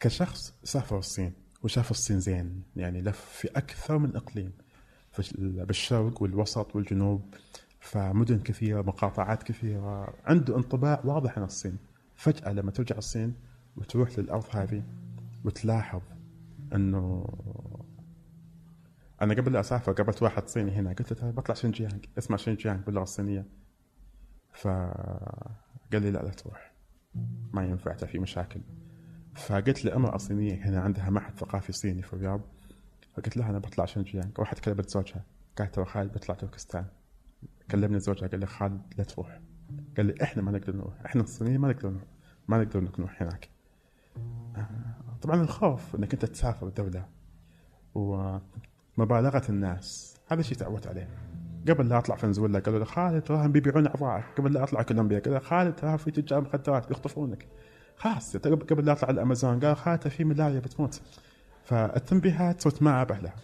كشخص سافر الصين وشاف الصين زين يعني لف في أكثر من إقليم. بالشرق والوسط والجنوب. فمدن كثيرة مقاطعات كثيرة. عنده انطباع واضح عن الصين. فجأة لما ترجع الصين وتروح للأرض هذه وتلاحظ إنه أنا قبل لا أسافر قابلت واحد صيني هنا. قلت له بطلع شنجيانج اسمع شنجيانج باللغة الصينية. فقال لي لا لا تروح. ما ينفع في مشاكل. فقلت لأمرأة صينية هنا عندها معهد ثقافي صيني في الرياض. فقلت لها أنا بطلع شنجيانج راحت كلمت زوجها. قالت ترى خالد بطلع تركستان كلمني زوجها قال لي خالد لا تروح. قال لي إحنا ما نقدر نروح. إحنا الصينيين ما نقدر نروح. ما نقدر نروح هناك. آه، طبعا الخوف إنك أنت تسافر دوله ومبالغة الناس. هذا شيء تعودت عليه. قبل لا أطلع فنزويلا قالوا لي خالد تراهم بيبيعون اعضائك قبل لا أطلع كولومبيا قال خالد ترى في تجار مخدرات بيخطفونك. خلاص قبل لا أطلع الأمازون قال خالد في ملاية بتموت. فالتنبيهات صرت ما أبه لها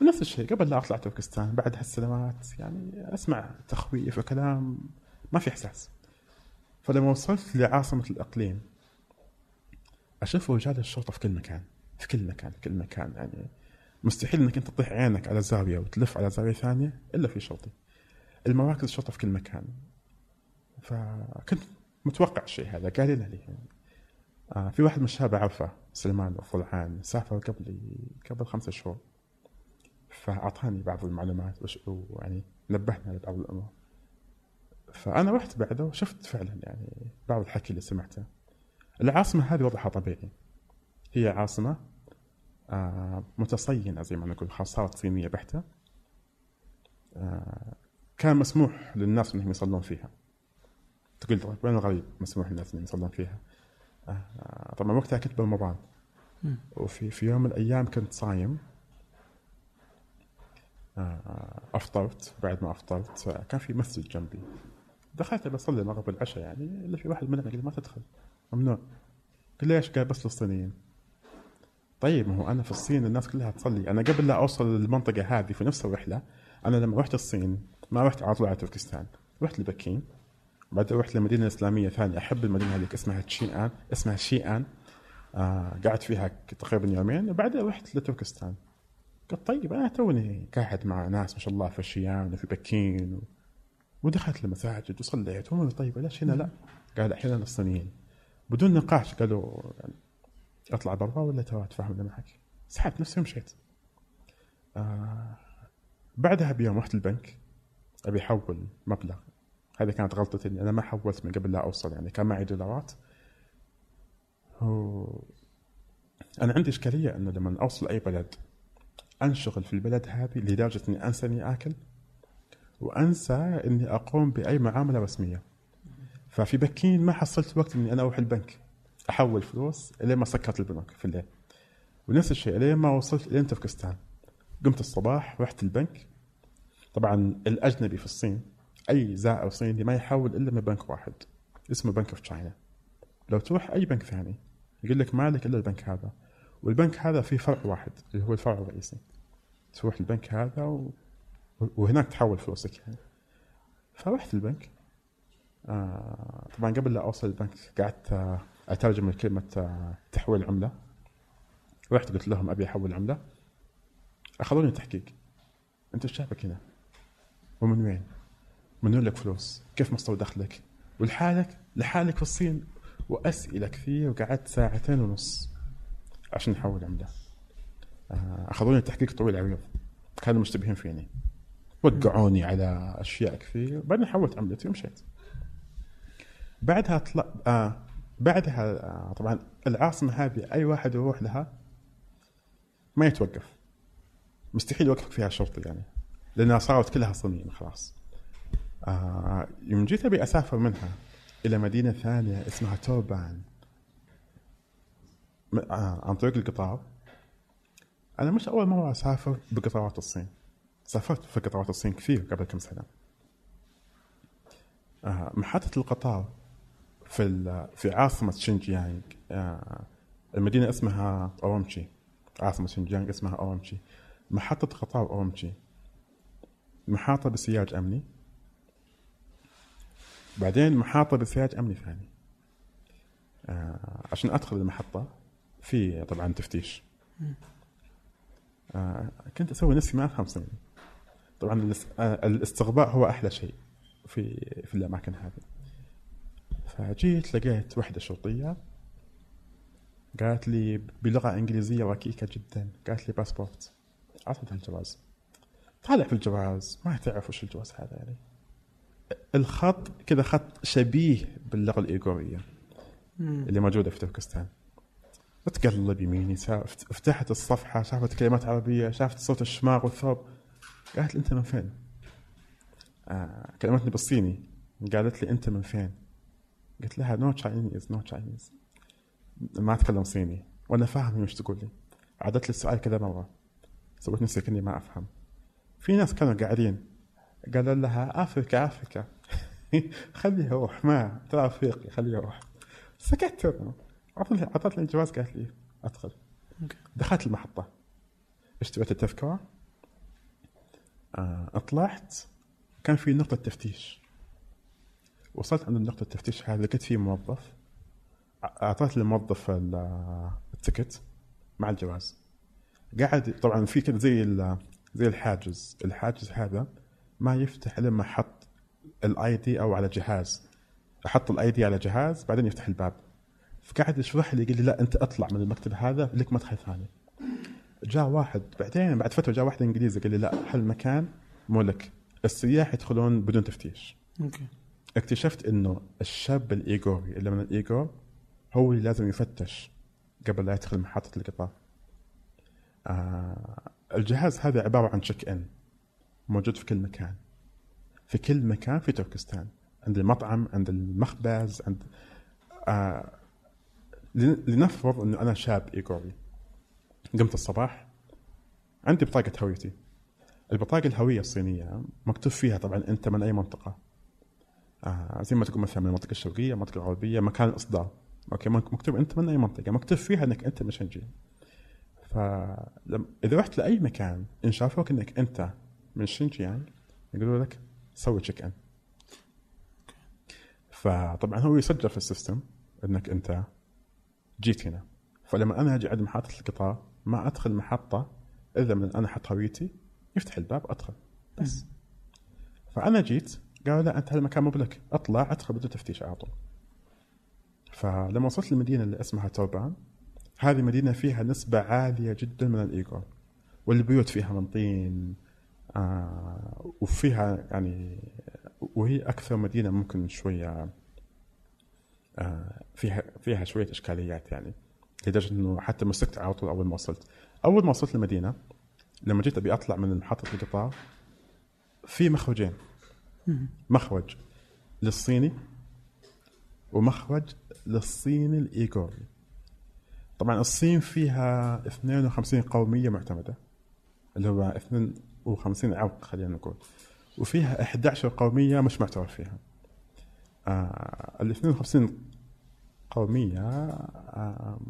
ونفس الشيء قبل لا أطلع تركستان بعد هالسنوات يعني أسمع تخويف وكلام ما في إحساس. فلما وصلت لعاصمة الإقليم أشوف رجال الشرطة في كل مكان في كل مكان في كل مكان يعني مستحيل إنك أنت تطيح عينك على زاوية وتلف على زاوية ثانية إلا في شرطي. المراكز الشرطة في كل مكان. فكنت متوقع الشيء هذا قال لي يعني. آه في واحد من الشباب اعرفه سلمان الفلعان سافر قبل قبل خمسة شهور. فأعطاني بعض المعلومات ويعني نبهنا لبعض الأمور. فأنا رحت بعده وشفت فعلا يعني بعض الحكي اللي سمعته. العاصمة هذه وضعها طبيعي. هي عاصمة آه متصينة زي ما نقول خاصات صينية بحتة. آه كان مسموح للناس إنهم يصلون فيها. تقول طيب وين الغريب مسموح للناس إنهم يصلون فيها؟ آه طبعا وقتها كنت برمضان وفي في يوم من الأيام كنت صايم. أفطرت بعد ما أفطرت آه، كان في مسجد جنبي. دخلت بصلي المغرب والعشاء يعني إلا في واحد منهم قال ما تدخل. ممنوع. قال ليش؟ قال بس للصينيين. طيب ما هو أنا في الصين الناس كلها تصلي. أنا قبل لا أوصل للمنطقة هذه في نفس الرحلة أنا لما رحت الصين ما رحت على طول على تركستان. رحت لبكين بعدين رحت لمدينة إسلامية ثانية. أحب المدينة هذيك اسمها تشيئان اسمها شيئان. آه قعدت فيها تقريبا يومين وبعدين رحت لتركستان. قلت طيب أنا توني قاعد مع ناس ما شاء الله في شيئان وفي بكين و... ودخلت المساجد وصليت هم طيب ليش هنا لا؟ قال الحين الصينيين بدون نقاش قالوا يعني أطلع برا ولا تو اتفاهم معك؟ سحبت نفسي ومشيت. آه بعدها بيوم رحت البنك أبي أحول مبلغ هذه كانت غلطتي إني أنا ما حولت من قبل لا أوصل يعني كان معي دولارات و... أنا عندي إشكالية إنه لما أوصل أي بلد أنشغل في البلد هذه لدرجة إني أنسى إني آكل وأنسى إني أقوم بأي معاملة رسمية. ففي بكين ما حصلت وقت إني أنا أروح البنك أحول فلوس الين ما سكرت البنوك في الليل. ونفس الشيء الين ما وصلت الين تركستان. قمت الصباح رحت البنك. طبعا الأجنبي في الصين أي زائر صيني ما يحول إلا من بنك واحد اسمه بنك اوف تشاينا لو تروح أي بنك ثاني يقول لك ما لك إلا البنك هذا. والبنك هذا فيه فرع واحد اللي هو الفرع الرئيسي تروح البنك هذا و... وهناك تحول فلوسك يعني فرحت البنك آه طبعا قبل لا أوصل البنك قعدت آه أترجم كلمه آه تحويل عملة رحت قلت لهم أبي أحول عملة أخذوني تحقيق أنت إيش جابك هنا؟ ومن وين؟ من لك فلوس؟ كيف مصدر دخلك؟ ولحالك لحالك في الصين وأسئلة كثير وقعدت ساعتين ونص عشان احول عمله آه، أخذوني تحقيق طويل عريض كانوا مشتبهين فيني. وقعوني على أشياء كثير. بعدين حولت عملتي ومشيت. بعدها طلع آه بعدها آه طبعا العاصمة هذه أي واحد يروح لها ما يتوقف. مستحيل يوقفك فيها شرطي يعني لأنها صارت كلها صينيه خلاص. آه يوم جيت أبي أسافر منها إلى مدينة ثانية اسمها توبان. عن طريق القطار. أنا مش أول مرة أسافر بقطارات الصين. سافرت في قطارات الصين كثير قبل كم سنة. آه محطة القطار في في عاصمة شينجيانغ آه المدينة اسمها أومشي عاصمة شينجيانغ اسمها أومشي محطة قطار أومشي محاطة بسياج أمني. بعدين محاطة بسياج أمني ثاني. آه عشان أدخل المحطة في طبعا تفتيش. آه كنت أسوي نفسي ما أفهم صيني طبعا آه، الاستغباء هو أحلى شيء في في الأماكن هذه. فجيت لقيت وحدة شرطية قالت لي بلغة إنجليزية ركيكة جدا. قالت لي باسبورت عطت الجواز. طالع في الجواز. ما تعرف وش الجواز هذا يعني. الخط كذا خط شبيه باللغة الإيغورية اللي موجودة في تركستان. بتقلب يميني فتحت الصفحة شافت كلمات عربية شافت صورة الشماغ والثوب. قالت لي أنت من فين؟ آه كلمتني بالصيني. قالت لي أنت من فين؟ قلت لها no Chinese no Chinese ما أتكلم صيني وأنا فاهم وش تقول لي. عادت لي السؤال كذا مرة. سويت نفسي كأني ما أفهم. في ناس كانوا قاعدين قالوا لها أفريكا أفريكا. [LAUGHS] خليه يروح ما ترى افريقيا خليه يروح. سكت. عطت لي عطت لي الجواز قالت لي أدخل. دخلت المحطة. اشتريت التذكره آه طلعت كان في نقطة تفتيش. وصلت عند نقطة التفتيش هذه لقيت فيه موظف. أعطيت للموظف ال- التكت مع الجواز. قاعد طبعا في كذا زي زي الحاجز. الحاجز هذا ما يفتح لما أحط ال ID أو على جهاز. أحط ال ID على جهاز بعدين يفتح الباب. فقاعد يشرح لي يقول لي لا أنت أطلع من المكتب هذا لك مدخل ثاني جاء واحد بعدين بعد فترة جاء واحد إنجليزي قال لي لا هالمكان مو لك السياح يدخلون بدون تفتيش okay اكتشفت إنه الشاب الايغوري اللي من الايغور هو اللي لازم يفتش قبل لا يدخل محطة القطار. آه الجهاز هذا عبارة عن تشيك ان موجود في كل مكان. في كل مكان في تركستان عند المطعم عند المخبز عند آه لنفرض إنه أنا شاب ايغوري قمت الصباح عندي بطاقة هويتي. البطاقة الهوية الصينية مكتوب فيها طبعا أنت من أي منطقة. آه زي ما تقول مثلا من المنطقة الشرقية المنطقة الغربيه مكان الإصدار. okay مك- مكتوب أنت من أي منطقة. مكتوب فيها إنك أنت من شنجيانغ فلما إذا رحت لأي مكان إن شافوك إنك أنت من شنجيان يقولوا لك سوي check in فطبعا هو يسجل في ال system إنك أنت جيت هنا. فلما أنا أجي عند محطة القطار ما أدخل محطة إلا من أنا أحط هويتي يفتح الباب أدخل. بس. فأنا جيت قالوا لا أنت هالمكان مو بلك. اطلع أدخل بدون تفتيش على طول. فلما وصلت للمدينه اللي اسمها توبان هذه مدينة فيها نسبة عالية جدا من الايجور والبيوت فيها من طين آه وفيها يعني وهي أكثر مدينة ممكن شوية فيها فيها شوية إشكاليات يعني. لدرجة إنه حتى مسكت على طول أول ما وصلت. أول ما وصلت المدينة لما جيت أبي أطلع من محطة القطار في مخرجين. مخرج للصيني ومخرج للصيني الإيغوري. طبعا الصين فيها 52 قومية معتمدة اللي هو 52 عرق خلينا نقول. وفيها 11 قومية مش معترف فيها. آه ال 52 قومية آه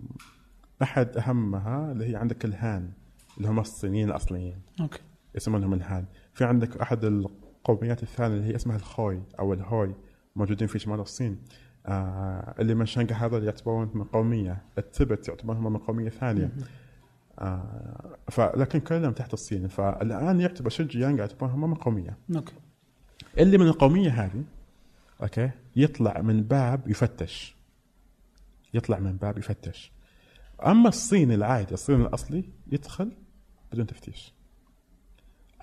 أحد أهمها اللي هي عندك الهان اللي هم الصينيين الأصليين. okay. يسمونهم الهان. في عندك أحد القوميات الثانية اللي هي اسمها الخوي أو الهوي موجودين في شمال الصين. آه اللي من شنجيانغ هذا يعتبرون من قومية. التبت يعتبرون هم من قومية ثانية. آه فلكن كلهم تحت الصين. فالآن يعتبر شنجيانغ يعتبرون هم من قومية. okay. اللي من القومية هذه أوكي يطلع من باب يفتش. يطلع من باب يفتش. أما الصيني العادي الصيني الأصلي يدخل بدون تفتيش.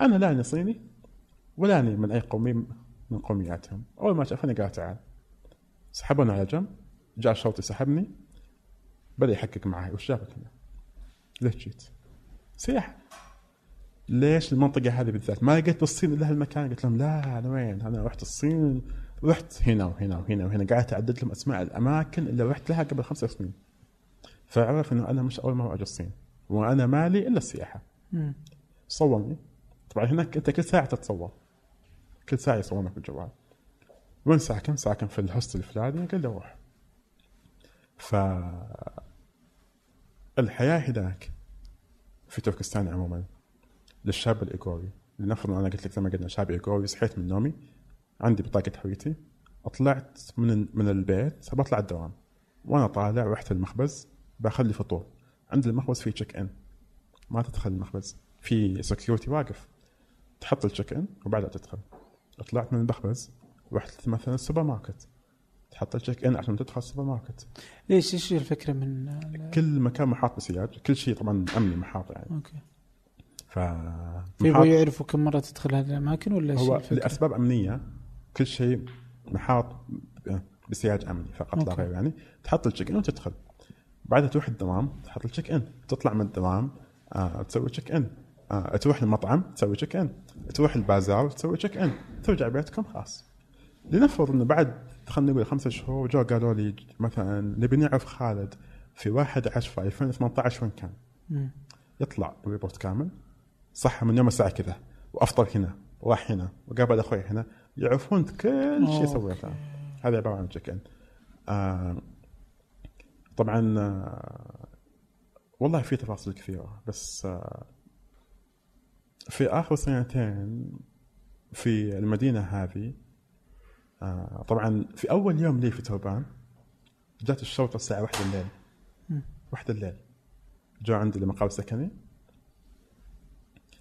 أنا لا أني صيني ولا أني من أي قوميه من قومياتهم. أول ما شافني قال تعال. سحبوني على جنب جاء الشرطي سحبني بدأ يحقق معي. وش جابك هنا؟ ليش جيت؟ سياحه ليش المنطقة هذه بالذات؟ ما لقيت بالصين إلا هالمكان. قلت لهم لا أنا وين؟ أنا رحت الصين. رحت هنا وهنا وهنا وهنا. قاعد أعدد لهم أسماء الأماكن اللي رحت لها قبل خمس سنين. فعرف إنه أنا مش أول مرة أجي الصين وأنا مالي إلا السياحة. صورني طبعا هناك أنت كل ساعة تتصور. كل ساعة يصورونك بالجوال. وين ساكن؟ ساكن في الهوستل الفلاني؟ قال لي روح ف الحياة هناك في تركستان عموما للشاب الإيغوري. لنفرض أنا قلت لك زي ما قلنا شاب إيغوري صحيت من نومي. عندي بطاقة هويتي طلعت من من البيت بطلع الدوام. وأنا طالع رحت المخبز بأخذ لي فطور. عند المخبز في check in ما تدخل المخبز. في security واقف. تحط ال check in وبعدها تدخل. طلعت من المخبز رحت مثلا السوبر ماركت تحط ال check in عشان تدخل السوبر ماركت ليش إيش الفكرة من كل مكان محاط بسياج كل شيء طبعا أمني محاط يعني. okay. ف فيبغوا يعرفوا كم مرة تدخل هذه الأماكن ولا هو؟ لأسباب أمنية. كل شيء محاط بسياج أمني فقط لا. غير يعني. تحط ال check in وتدخل بعدها تروح الدوام تحط ال check in تطلع من الدوام آه تسوي check in آه تروح المطعم تسوي check in تروح البازار تسوي check in ترجع بيتكم خلاص. لنفرض إنه بعد خلينا نقول خمسة شهور جو قالوا لي مثلا نبي نعرف خالد في 1 10 2018 وين كان. يطلع report كامل. صح من يوم الساعة كذا. وأفطر هنا وراح هنا وقابل أخوي هنا. يعرفون كل شيء. سويته. هذا عبارة عن check in آه طبعا آه والله في تفاصيل كثيرة بس آه في آخر سنتين في المدينة هذه آه طبعا في أول يوم لي في تربان جات الشرطه الساعة واحدة الليل. واحدة الليل. جو عندي لمقر سكني.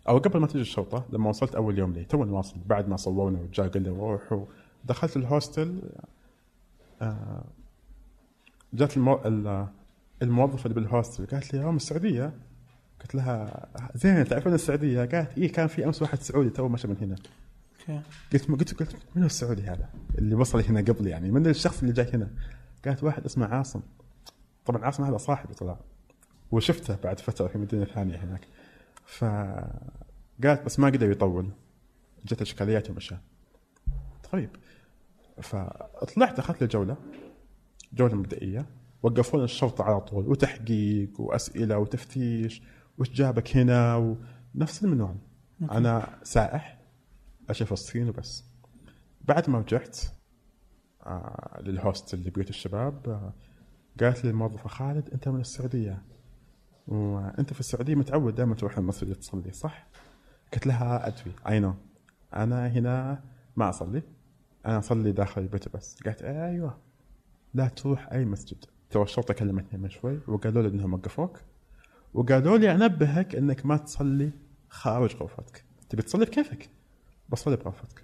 أو قبل ما تجي الشرطة لما وصلت أول يوم لي تو واصل بعد ما صورنا وجاء قال لي روح ودخلت ال hostel آه، جات المو... ال- الموظفة اللي بال hostel قالت لي يوم السعودية؟ قلت لها زين تعرفون السعودية؟ قالت إيه كان في أمس واحد سعودي تو مشى من هنا. قلت قلت قلت من هو السعودي هذا؟ اللي وصل هنا قبل يعني من الشخص اللي جاي هنا؟ قالت واحد اسمه عاصم. طبعا عاصم هذا صاحبي طلع. وشفته بعد فترة في مدينة ثانية هناك. فقالت بس ما قدر يطول. جت إشكاليات ومشى. طيب. فطلعت أخذت لي جولة جوله مبدئية. وقفون الشرطه على طول وتحقيق وأسئلة وتفتيش وش جابك هنا ونفس المنوال. okay. أنا سائح أشوف الصين وبس. بعد ما رجعت آه لل hostel اللي بيوت الشباب آه قالت لي الموظفه خالد أنت من السعودية. وانت في السعودية متعود دائما تروح المسجد تصلي صح؟ قلت لها ادري I know أنا هنا ما أصلي. أنا أصلي داخل البيت بس. قالت أيوه. لا تروح أي مسجد. تو الشرطة كلمتني من شوي وقالوا لي إنهم وقفوك. وقالوا لي أنبهك إنك ما تصلي خارج غرفتك. تبي تصلي بكيفك؟ بصلي بغرفتك.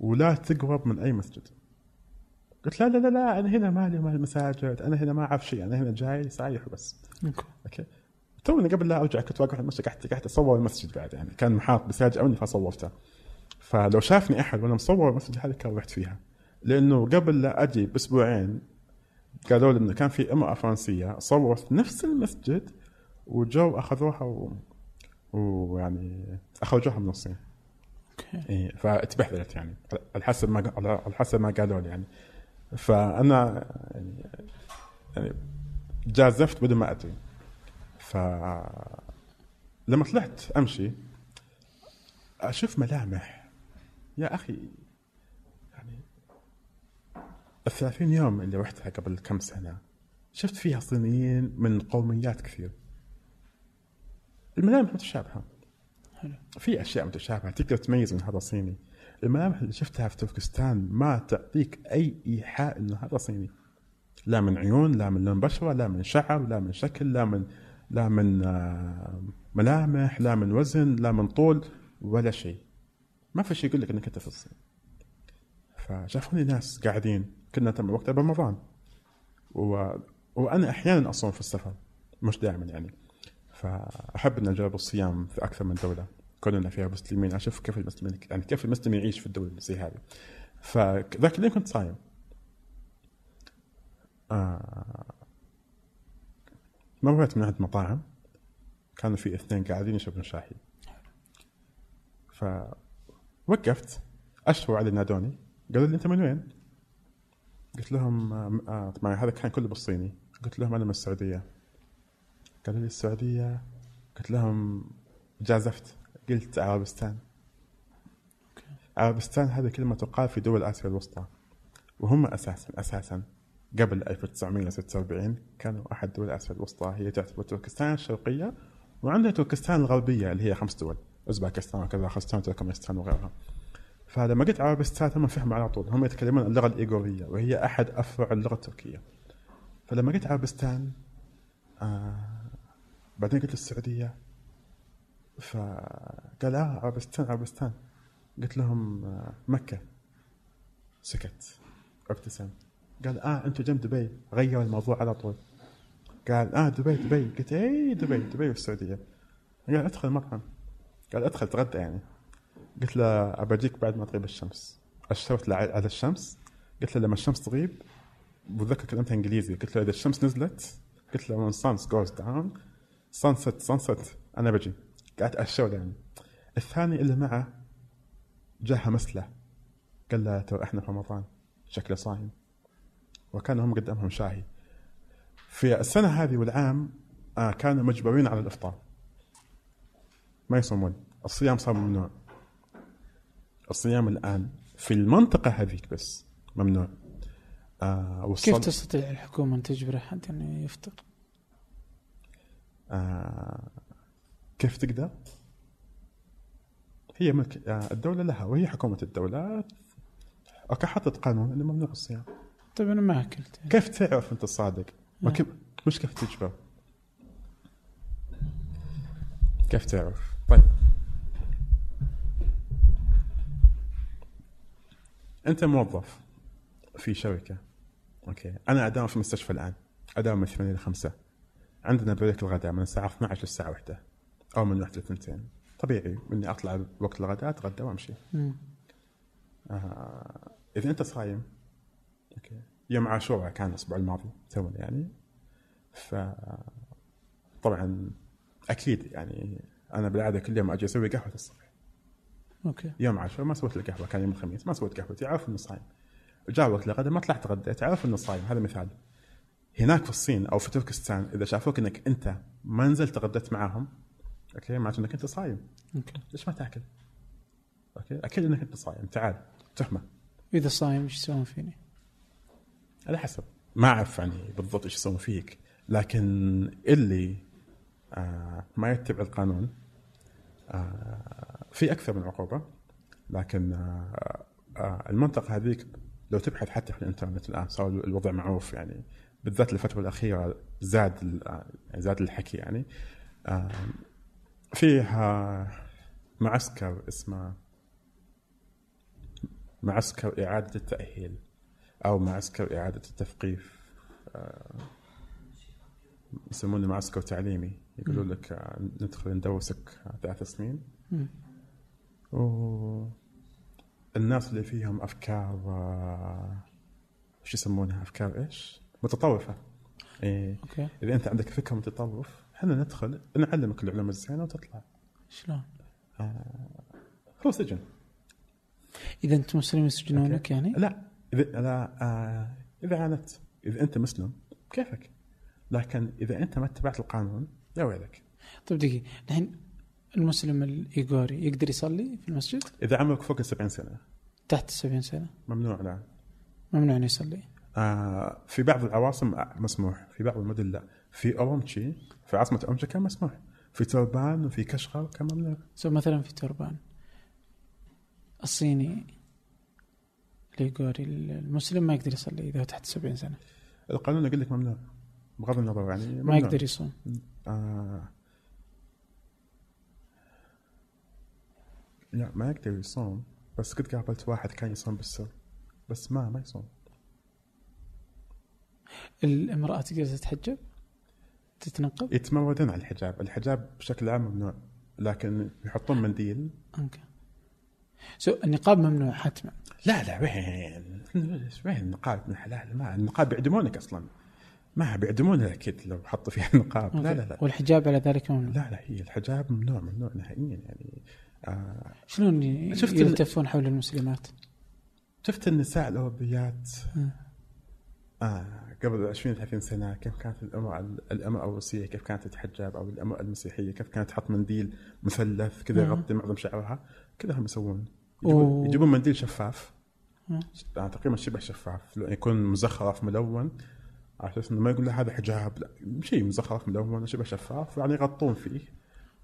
ولا تقرب من أي مسجد. قلت لا لا لا لا أنا هنا مالي مال المساجد أنا هنا ما أعرف شيء أنا هنا جاي سايح وبس. okay. okay. توني قبل لا أرجع كنت واقف على المسجد قعدت قعدت أصور المسجد بعد يعني كان محاط بسياج أمني فصورته. فلو شافني أحد وأنا مصور المسجد هذا كان رحت فيها. لأنه قبل لا أجي بأسبوعين قالوا لي إنه كان في أمرأة فرنسية صورت نفس المسجد وجو أخذوها و... ويعني أخرجوها من الصين. أوكي. إيه فاتبهدلت يعني على حسب ما على حسب ما قالوا لي يعني. فأنا يعني, يعني جازفت بدون ما أدري. ف لما طلعت أمشي أشوف ملامح. يا أخي يعني الثلاثين يوم اللي رحتها قبل كم سنة شفت فيها صينيين من قوميات كثير. الملامح متشابهة. حلو. في أشياء متشابهة تقدر تميز من هذا صيني. الملامح اللي شفتها في تركستان ما تعطيك أي إيحاء إنه هذا صيني. لا من عيون لا من لون بشرة لا من شعر لا من شكل لا من لا من آه، ملامح لا من وزن لا من طول ولا شيء. ما في شيء يقول لك إنك أنت في الصين. فشافوني ناس قاعدين كنا تم وقتها برمضان. و... وأنا أحيانا أصوم في السفر مش دائما يعني. فأحب ان أجرب الصيام في أكثر من دولة. كوننا فيها مسلمين. أشوف كيف المسلمين يعني كيف المسلم يعيش في الدول اللي زي هذه. فذاك اليوم كنت صايم. آه مريت من عند مطاعم. كانوا في اثنين قاعدين يشربون شاي. فوقفت. اشروا علي نادوني. قالوا لي أنت من وين؟ قلت لهم آه آه، طبعا هذا كان كله بالصيني. قلت لهم أنا من السعودية. قالوا لي السعودية؟ قلت لهم جازفت. قلت عربستان. عربستان هذه كلمة تقال في دول آسيا الوسطى وهم أساسا أساسا قبل 1946 كانوا أحد دول آسيا الوسطى هي تعتبر تركستان الشرقية وعندها تركستان الغربية اللي هي خمس دول اوزباكستان وكذا خرستان وتركمانستان وغيرها. فلما قلت عربستان هم فهموا على طول هم يتكلمون اللغة الإيغورية وهي أحد أفرع اللغة التركية. فلما قلت عربستان آه بعدين قلت السعودية فقال آه عربستان عربستان. قلت لهم آه مكة. سكت. ابتسم. قال آه أنتم جنب دبي. غير الموضوع على طول. قال آه دبي دبي. قلت اي دبي دبي والسعودية. قال أدخل المطعم قال أدخل تغدى يعني. قلت له أبجيك بعد ما تغيب الشمس. اشرت له على الشمس. قلت له لما الشمس تغيب بتذكر كلمتها إنجليزي. قلت له إذا الشمس نزلت قلت له when sun goes down sunset sunset أنا بجي. قعدت اشر يعني الثاني اللي معه جاها مسلة. قال له ترى إحنا في رمضان. شكله صايم. وكان هم قدامهم شاهي. في السنة هذه والعام آه كانوا مجبرين على الإفطار. ما يصومون. الصيام صار ممنوع. الصيام الآن في المنطقة هذيك بس ممنوع. آه كيف تستطيع الحكومة أن تجبر احد إنه يفطر؟ آه كيف تقدر؟ هي ملك آه الدولة لها وهي حكومة الدولة. أوكي حطت قانون إنه ممنوع الصيام. طيب أنا ما أكلت. كيف تعرف أنت الصادق؟ ما كيف مش كيف تجبر؟ كيف تعرف؟ طيب. أنت موظف في شركة. okay. أنا أداوم في مستشفى الآن. أداوم من 8 ل 5 عندنا break الغداء من الساعة 12 للساعة 1 أو من 1 ل 2 طبيعي إني أطلع وقت الغداء أتغدى وأمشي. آه إذا أنت صايم okay. يوم عاشوراء كان الأسبوع الماضي تونا يعني. ف طبعا أكيد يعني أنا بالعادة كل يوم أجي أسوي قهوة الصبح. okay. يوم عاشوراء ما سويت القهوه كان يوم الخميس ما سويت قهوتي عارف إنه صايم. جاء وقت الغداء ما طلعت غديت عارف إنه صايم. هذا مثال. هناك في الصين أو في تركستان إذا شافوك إنك أنت ما نزلت غديت معاهم okay؟ معناته إنك أنت صايم. okay. ليش ما تأكل؟ أوكي؟ أكيد إنك أنت صايم. تعال تهمة. إذا صايم إيش يسوون فيني؟ على حسب. ما أعرف يعني بالضبط إيش يسوون فيك. لكن اللي آه ما يتبع القانون آه في أكثر من عقوبة. لكن آه آه المنطقة هذيك لو تبحث حتى في الإنترنت الآن صار الوضع معروف يعني. بالذات الفترة الأخيرة زاد يعني زاد الحكي يعني. آه فيها معسكر اسمه معسكر إعادة التأهيل أو معسكر إعادة التثقيف آه، يسمونه معسكر تعليمي. يقولوا لك آه، ندخل ندوسك ثلاث سنين. و الناس اللي فيهم أفكار آه، شو يسمونها؟ أفكار إيش؟ متطرفه إيه. أوكي. إذا أنت عندك فكر متطرف إحنا ندخل نعلمك العلوم الزينة وتطلع. شلون؟ آه هو سجن. إذا أنت مسلم يسجنونك يعني؟ لا إذا لا آه إذا عانت إذا أنت مسلم كيفك؟ لكن إذا أنت ما اتبعت القانون يا ويلك. طيب دقيقة. الحين المسلم الإيغوري يقدر يصلي في المسجد؟ إذا عمرك فوق ال 70 سنة. تحت 70 سنة. ممنوع الان ممنوع إنه يصلي. آه في بعض العواصم مسموح في بعض المدن لا. في اورومتشي في عاصمة اورومتشي كان مسموح. في تربان وفي كشغر كان ممنوع. so مثلا في تربان الصيني الايغوري المسلم ما يقدر يصلي إذا هو تحت 70 سنة. القانون يقول لك ممنوع بغض النظر يعني ممنوع. ما يقدر يصوم. آه. لا ما يقدر يصوم. بس قد قابلت واحد كان يصوم بالسر بس ما ما يصوم. الامرأة تقدر تتحجب؟ تتنقب؟ يتمردون على الحجاب، الحجاب بشكل عام ممنوع لكن يحطون منديل. okay. so النقاب ممنوع حتما. لا لا وين؟ وين النقاب؟ من حلال ما النقاب بيعدمونك أصلا. ما بيعدمونها أكيد لو حطوا فيها النقاب. لا لا لا. والحجاب على ذلك ممنوع. لا لا هي الحجاب ممنوع ممنوع نهائيا يعني. آه شلون يلتفون حول المسلمات؟ شفت النساء الاوروبيات آه قبل 20 30 سنة كيف كانت الامراه الامراه الروسية؟ كيف كانت تتحجب أو الامراه المسيحية؟ كيف كانت تحط منديل مثلث كذا يغطي معظم شعرها؟ كذا هم يسوون. يجيبون, يجيبون منديل شفاف. آه تقريبا شبه شفاف. يكون مزخرف ملون. على أساس إنه ما يقول له هذا حجاب. لا شيء مزخرف ملون شبه شفاف. يعني يغطون فيه.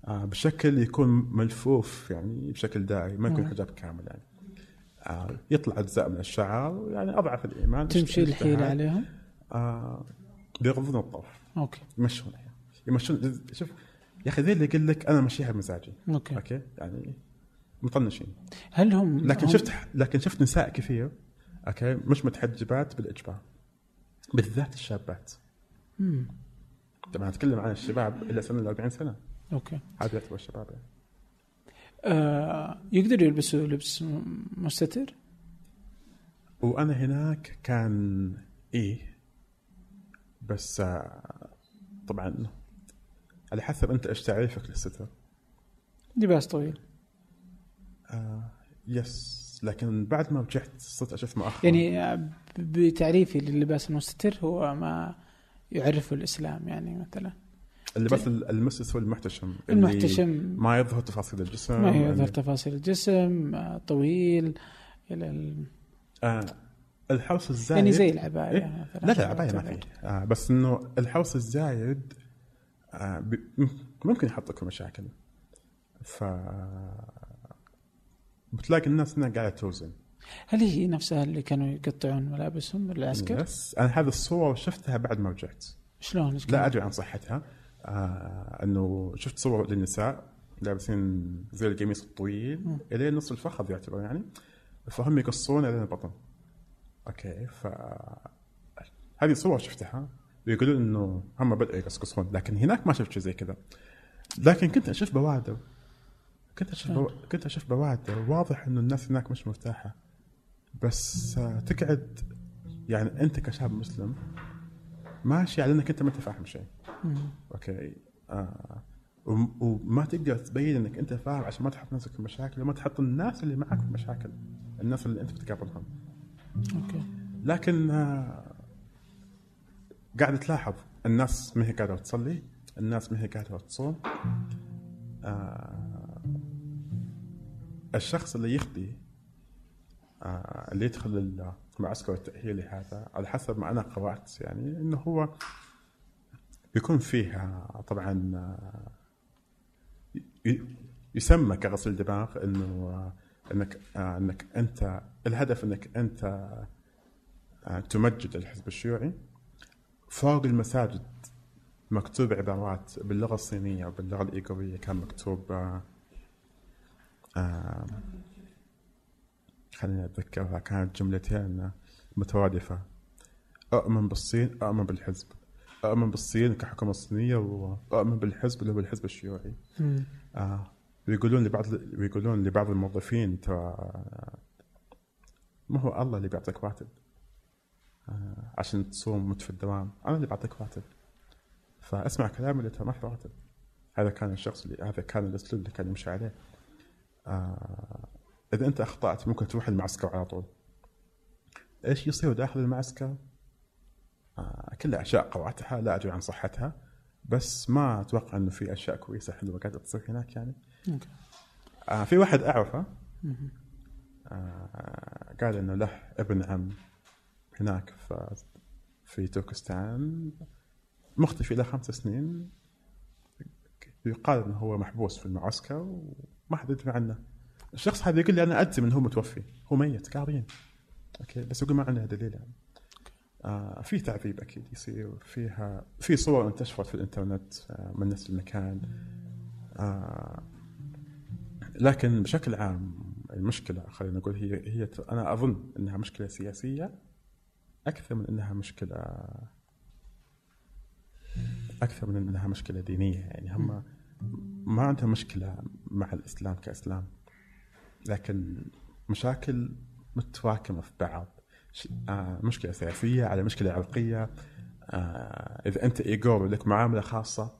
آه بشكل يكون ملفوف يعني بشكل دائري ما يكون. حجاب كامل يعني. آه يطلع أجزاء من الشعر يعني أضعف الإيمان. تمشي الحيلة اجتهاد. عليهم؟ آه بيغضون الطرف. أوكي. يمشون يمشون شوف يا أخي ذي اللي يقول لك أنا مشيها بمزاجي. okay. okay؟ يعني مطنشين. هل هم لكن هم- شفت لكن شفت نساء كثير okay؟ مش متحجبات بالإجبار. بالذات الشابات. مم. طبعا أتكلم عن الشباب إلى سن ال 40 سنة. okay. هذا يعتبر الشباب يعني. آه يقدروا يلبسوا لبس مستتر؟ وأنا هناك كان إيه بس آه، طبعا على حسب أنت إيش تعريفك للستر. لباس طويل. آه يس لكن بعد ما رجعت صرت أشوف مؤخرا. يعني آه، بتعريفي للباس المستتر هو ما يعرفه الإسلام يعني مثلا. اللباس المسس والمحتشم اللي المحتشم. ما يظهر تفاصيل الجسم ما يظهر اللي- تفاصيل الجسم آه، طويل إلى ال... آه الحوص الزايد. يعني زي العباية إيه؟ لا لا عباية ما في. آه بس إنه الحوص الزايد آه ب... ممكن يحط لكم مشاكل. ف بتلاقي الناس هنا قاعدة توزن. هل هي نفسها اللي كانوا يقطعون ملابسهم العسكر؟ بس أنا هذه الصور شفتها بعد ما رجعت شلون؟ لا؟ أدري عن صحتها. آه إنه شفت صور للنساء لابسين زي القميص الطويل. الين نص الفخذ يعتبر يعني. فهم يقصون الين البطن. okay ف هذه صور شفتها. ويقولون إنه هم بدأوا يقصقصون لكن هناك ما شفت شيء زي كذا. لكن كنت أشوف بوادر. كنت أشوف بو... كنت أشوف بوادر. واضح إنه الناس هناك مش مرتاحة. بس آه، تقعد يعني أنت كشاب مسلم ماشي على إنك أنت ما انت فاهم شيء. okay. آه. وم- وما تقدر تبين إنك أنت فاهم عشان ما تحط نفسك في مشاكل وما تحط الناس اللي معك في مشاكل الناس اللي أنت بتقابلهم. okay. لكن آه قاعد تلاحظ الناس ما هي قاعدة تصلي الناس ما هي قاعدة تصوم. آه الشخص اللي يخطي آه اللي يدخل المعسكر التأهيلي هذا على حسب ما أنا قرأت يعني إنه هو بيكون فيه آه، طبعا آه، يسمى كغسل دماغ إنه آه، إنك آه، إنك أنت الهدف إنك أنت تمجد الحزب الشيوعي. فوق المساجد مكتوب عبارات باللغة الصينية وباللغة الإيغورية كان مكتوب خليني أتذكرها كانت جملتين مترادفة أؤمن بالصين أؤمن بالحزب. أؤمن بالصين كحكومة الصينية وأؤمن بالحزب اللي هو الحزب الشيوعي. آه ويقولون لبعض ويقولون لبعض الموظفين ترى ما هو الله اللي بيعطيك راتب آه عشان تصوم وانت في الدوام. أنا اللي بعطيك راتب فأسمع كلامي اللي ترى ما راتب هذا كان الشخص اللي هذا كان الأسلوب اللي كان يمشي عليه. آه إذا أنت أخطأت ممكن تروح المعسكر على طول. إيش يصير داخل المعسكر؟ آه كلها اشياء قراتها لا أدري عن صحتها بس ما أتوقع إنه في أشياء كويسة حلوة قاعدة تصير هناك يعني. أوكي. آه في واحد أعرفه. آه قال إنه له ابن عم هناك في في تركستان مختفي له خمس سنين. يقال إنه هو محبوس في المعسكر وما حد يدري عنه. الشخص هذا يقول لي أنا اجزم انه هو متوفي. هو ميت قاضيين أوكي بس يقول ما عندنا دليل يعني. آه في تعذيب أكيد يصير. فيها في صور انتشرت في الإنترنت آه من نفس المكان. آه لكن بشكل عام المشكلة خلينا نقول هي هي أنا أظن إنها مشكلة سياسية أكثر من إنها مشكلة أكثر من إنها مشكلة دينية يعني. هم ما عندهم مشكلة مع الإسلام كإسلام. لكن مشاكل متراكمة في بعض. آه مشكلة سياسية على مشكلة عرقية. آه إذا أنت إيغور لك معاملة خاصة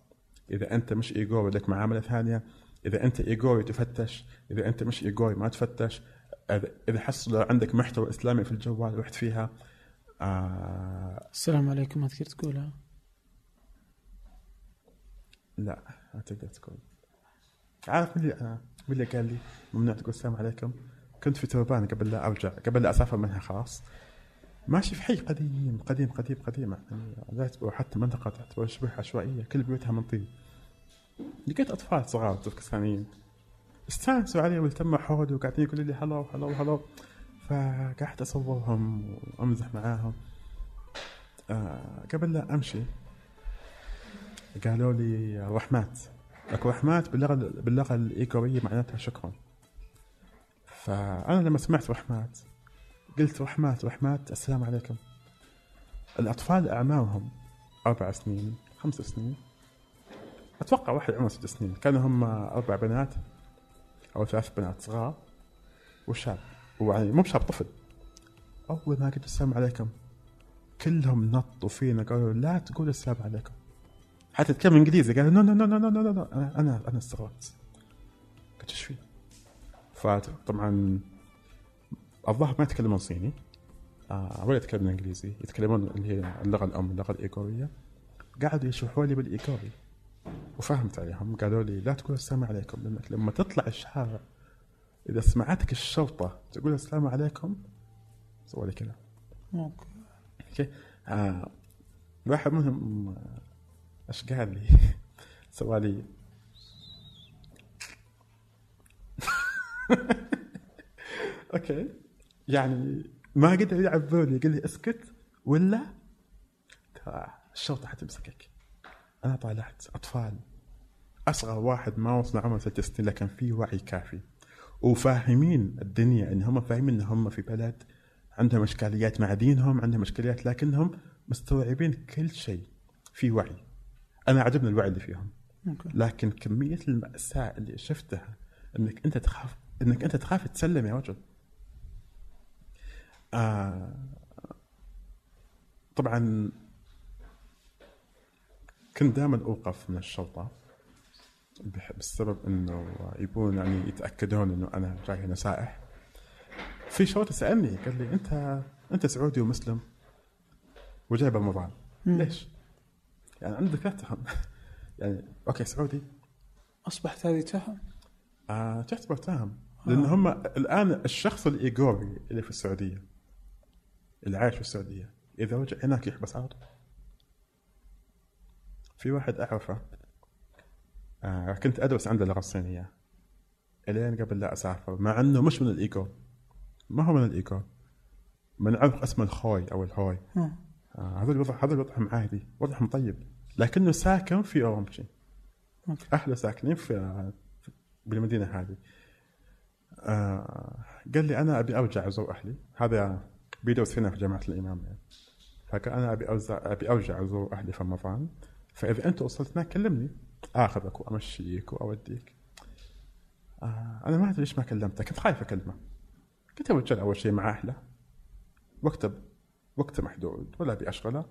إذا أنت مش إيغور لك معاملة ثانية إذا أنت إيغوري تفتش إذا أنت مش إيغوري ما تفتش اذا إذا حصل عندك محتوى إسلامي في الجوال رحت فيها آه السلام عليكم. ما تقدر تقولها لا ما تقدر تقول. عارف اللي أنا؟ من اللي قال لي ممنوع تقول السلام عليكم. كنت في تربان قبل لا أرجع قبل لا أسافر منها خلاص. ماشي في حي قديم قديم قديم قديم يعني. حتى منطقة تعتبر شبه عشوائية كل بيوتها من طين لقيت أطفال صغار تركستانيين استانسوا علي والتموا حولي وقاعدين يقولوا لي هلو هلو هلو فقعدت أصورهم وأمزح معاهم. آه قبل لا أمشي قالوا لي رحمات أكو رحمات باللغة باللغة الايكوريه معناتها شكرا. فأنا لما سمعت رحمات قلت رحمات رحمات السلام عليكم. الأطفال اعمارهم أربع سنين خمس سنين. أتوقع واحد عمره ست سنين. كانوا هم أربع بنات أو ثلاث بنات صغار وشاب. ويعني مو بشاب طفل. أول ما قلت السلام عليكم كلهم نطوا فينا قالوا لا تقول السلام عليكم. حتى تكلم انجليزي قالوا no no no no no no أنا أنا أنا استغربت. قلت إيش في؟ فطبعا الظاهر ما يتكلمون صيني آه ولا يتكلمون إنجليزي يتكلمون اللي هي اللغة الأم اللغة الإيغورية قعدوا يشرحوا لي بالإيغوري وفهمت عليهم. قالوا لي لا تقول السلام عليكم لأنك لما تطلع الشارع إذا سمعتك الشرطة تقول السلام عليكم سوى لي كذا. okay. okay. آه واحد منهم آه، إيش قال لي؟ سوى لي okay. يعني ما قدر يعبرني قال لي اسكت ولا؟ ترى الشرطة حتمسكك. أنا طالعت أطفال. أصغر واحد ما وصل عمره ست سنين لكن في وعي كافي. وفاهمين الدنيا إن هم فاهمين إن هم في بلد عندهم إشكاليات مع دينهم عندهم إشكاليات لكنهم مستوعبين كل شيء. في وعي. أنا عجبني الوعي اللي فيهم لكن كمية المأساة اللي شفتها إنك أنت تخاف إنك أنت تخاف تسلم يا رجل. آه طبعا كنت دائما أوقف من الشرطة بسبب إنه يبون يعني يتأكدون إنه أنا جاي هنا سائح في شرطة سألني قال لي انت أنت سعودي ومسلم وجاي برمضان. ليش؟ يعني عندك لا تهم يعني أوكي سعودي. أصبحت هذه تهم؟ آه تعتبر تهم. لأن هم الآن الشخص الإيغوري اللي في السعودية اللي عايش في السعودية إذا رجع هناك يحبس على طول في واحد أعرفه آه كنت أدرس عنده اللغة الصينيه إلين قبل لا أسافر مع إنه مش من الإيغور ما هو من الإيغور من عرق اسمه الخوي أو الهوي. آه هذا الوضع هذا وضعهم عادي وضعهم طيب. لكنه ساكن في أوكي. اهله ساكنين في بالمدينة هذه. آه قال لي أنا أبي ارجع ازور أهلي. هذا بيدرس هنا في جامعة الإمام. يعني فقال أنا أبي ارجع أبي ارجع ازور أهلي في رمضان. فإذا أنت وصلت هناك كلمني. آخذك وأمشيك وأوديك. آه أنا ما أدري ليش ما كلمته. كنت خايف أكلمه. قلت يا رجال أول شيء مع أهله. وقته وقته محدود. ولا ابي اشغله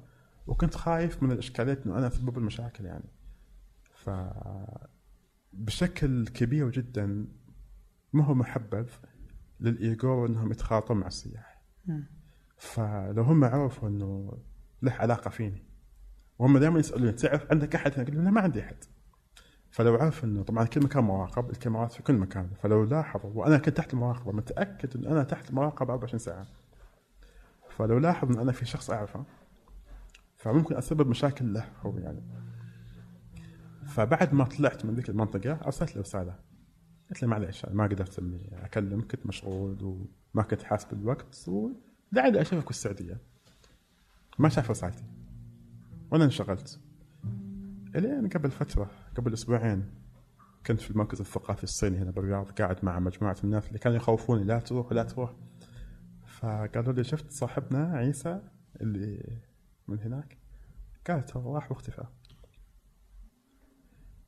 وكنت خايف من الاشكاليات إنه أنا اسبب المشاكل يعني. ف بشكل كبير جدا ما هو محبذ للايجور انهم يتخاطبون مع السياح. فلو هم عرفوا إنه له علاقة فيني وهم دائما يسألوني تعرف عندك أحد؟ هنا؟ أقول لهم لا ما عندي أحد. فلو عرف إنه طبعا كل مكان مراقب الكاميرات في كل مكان. فلو لاحظوا وأنا كنت تحت المراقبة متأكد ان أنا تحت المراقبة 24 ساعة. فلو لاحظ إن أنا في شخص أعرفه فممكن أسبب مشاكل له هو يعني. فبعد ما طلعت من ذيك المنطقة أرسلت له رسالة. قلت له معليش ما قدرت إني أكلم كنت مشغول وما كنت حاسب الوقت ودعي أشوفك بالسعوديه ما شاف رسالتي. وأنا انشغلت. إلين قبل فترة قبل أسبوعين كنت في المركز الثقافي الصيني هنا بالرياض قاعد مع مجموعة من الناس اللي كانوا يخوفوني لا تروح لا تروح. فقالوا لي شفت صاحبنا عيسى اللي من هناك قالت راح واختفى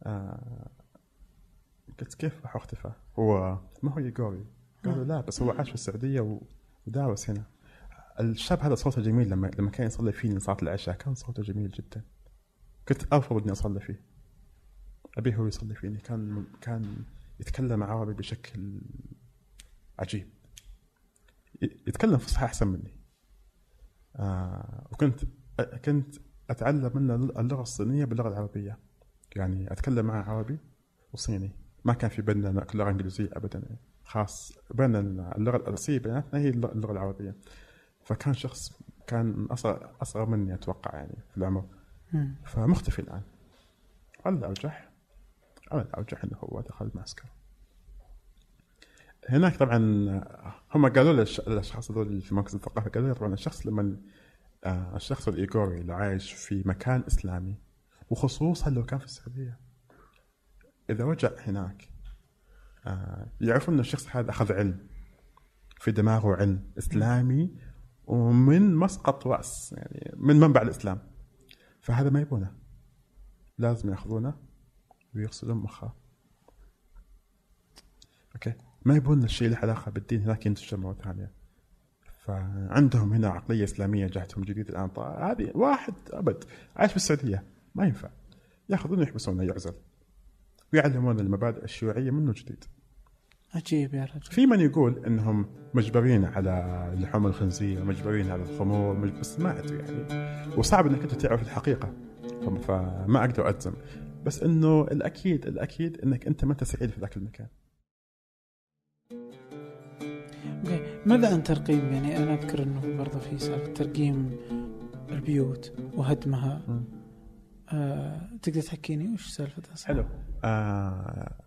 آه قلت كيف راح واختفى هو ما هو يقوري قالوا لا بس هو عاش في السعودية ودارس هنا. الشاب هذا صوته جميل لما لما كان يصلي فيني صلاة العشاء كان صوته جميل جدا. كنت ارفض إني أصلي فيه. ابيه هو يصلي فيني كان كان يتكلم عربي بشكل عجيب. يتكلم فصحى أحسن مني. آه وكنت كنت أتعلم منه اللغة الصينية باللغة العربية. يعني أتكلم معه عربي وصيني. ما كان في بيننا لغة إنجليزية ابدا. خاص بين اللغة الاساسيه بيناتنا هي اللغة العربية. فكان شخص كان اصغر أصغر مني أتوقع يعني في العمر. فمختفي الآن. هلا ارجع أنا أرجح أنه هو دخل المعسكر هناك طبعا هم قالوا للأشخاص هذول اللي في مركز الثقافه قالوا لي طبعا الشخص لما الشخص الإيغوري اللي عايش في مكان إسلامي وخصوصا لو كان في السعودية. إذا رجع هناك آه، يعرفون إن الشخص هذا أخذ علم في دماغه علم إسلامي ومن مسقط رأس يعني من منبع الإسلام. فهذا ما يبونه. لازم يأخذونه ويغسلون مخه. أوكي؟ ما يبون الشيء له علاقة بالدين هناك ينتشر مرة ثانية. فعندهم هنا عقلية إسلامية جاتهم جديد الآن. هذه واحد أبد عايش بالسعودية ما ينفع. ياخذونه يحبسونه يعزل ويعلمون المبادئ الشيوعية منه جديد. عجيب يا رجل. في من يقول إنهم مجبرين على لحوم الخنزير مجبرين على الخمور بس ما أدري يعني. وصعب إنك أنت تعرف الحقيقة فما أقدر اجزم بس إنه الاكيد الأكيد إنك أنت ما أنت سعيد في ذاك المكان. ماذا عن ترقيم؟ يعني أنا أذكر إنه برضه في سالفه ترقيم البيوت وهدمها. آه، تقدر تحكيني وش سالفتها حلو. آه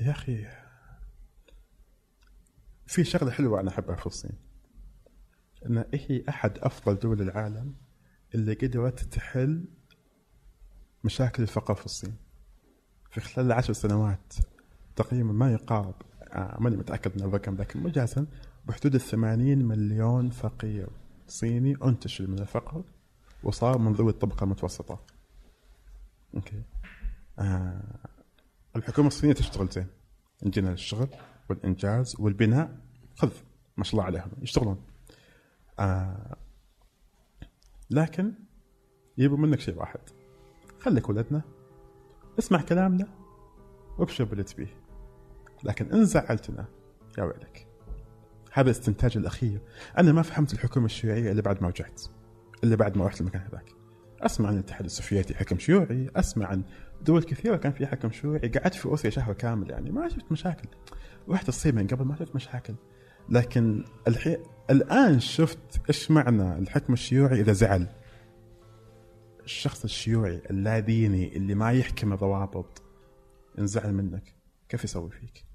يا أخي في شغلة حلوة أنا أحبها في الصين. إن هي أحد أفضل دول العالم اللي قدرت تحل مشاكل الفقر في الصين. في خلال العشر سنوات تقريبا ما يقارب آه ماني متأكد من الرقم لكن مجازا بحدود ال 80 مليون فقير صيني انتشل من الفقر وصار من ذوي الطبقة المتوسطة. أوكي. آه الحكومة الصينية تشتغل زين. عندنا الشغل والإنجاز والبناء خذ ما شاء الله عليهم يشتغلون. آه لكن يبوا منك شيء واحد خليك ولدنا اسمع كلامنا وابشر باللي تبيه لكن إن زعلتنا يا ويلك. هذا الاستنتاج الأخير. أنا ما فهمت الحكومة الشيوعية إلا بعد ما رجعت إلا بعد ما رحت المكان هذاك. أسمع عن الاتحاد السوفيتي حكم شيوعي أسمع عن دول كثيرة كان فيها حكم شيوعي. قعدت في روسيا شهر كامل يعني ما شفت مشاكل. رحت الصين من قبل ما شفت مشاكل. لكن الحين الآن شفت إيش معنى الحكم الشيوعي إذا زعل. الشخص الشيوعي اللاديني اللي ما يحكم الضوابط انزعل منك كيف يسوي فيك؟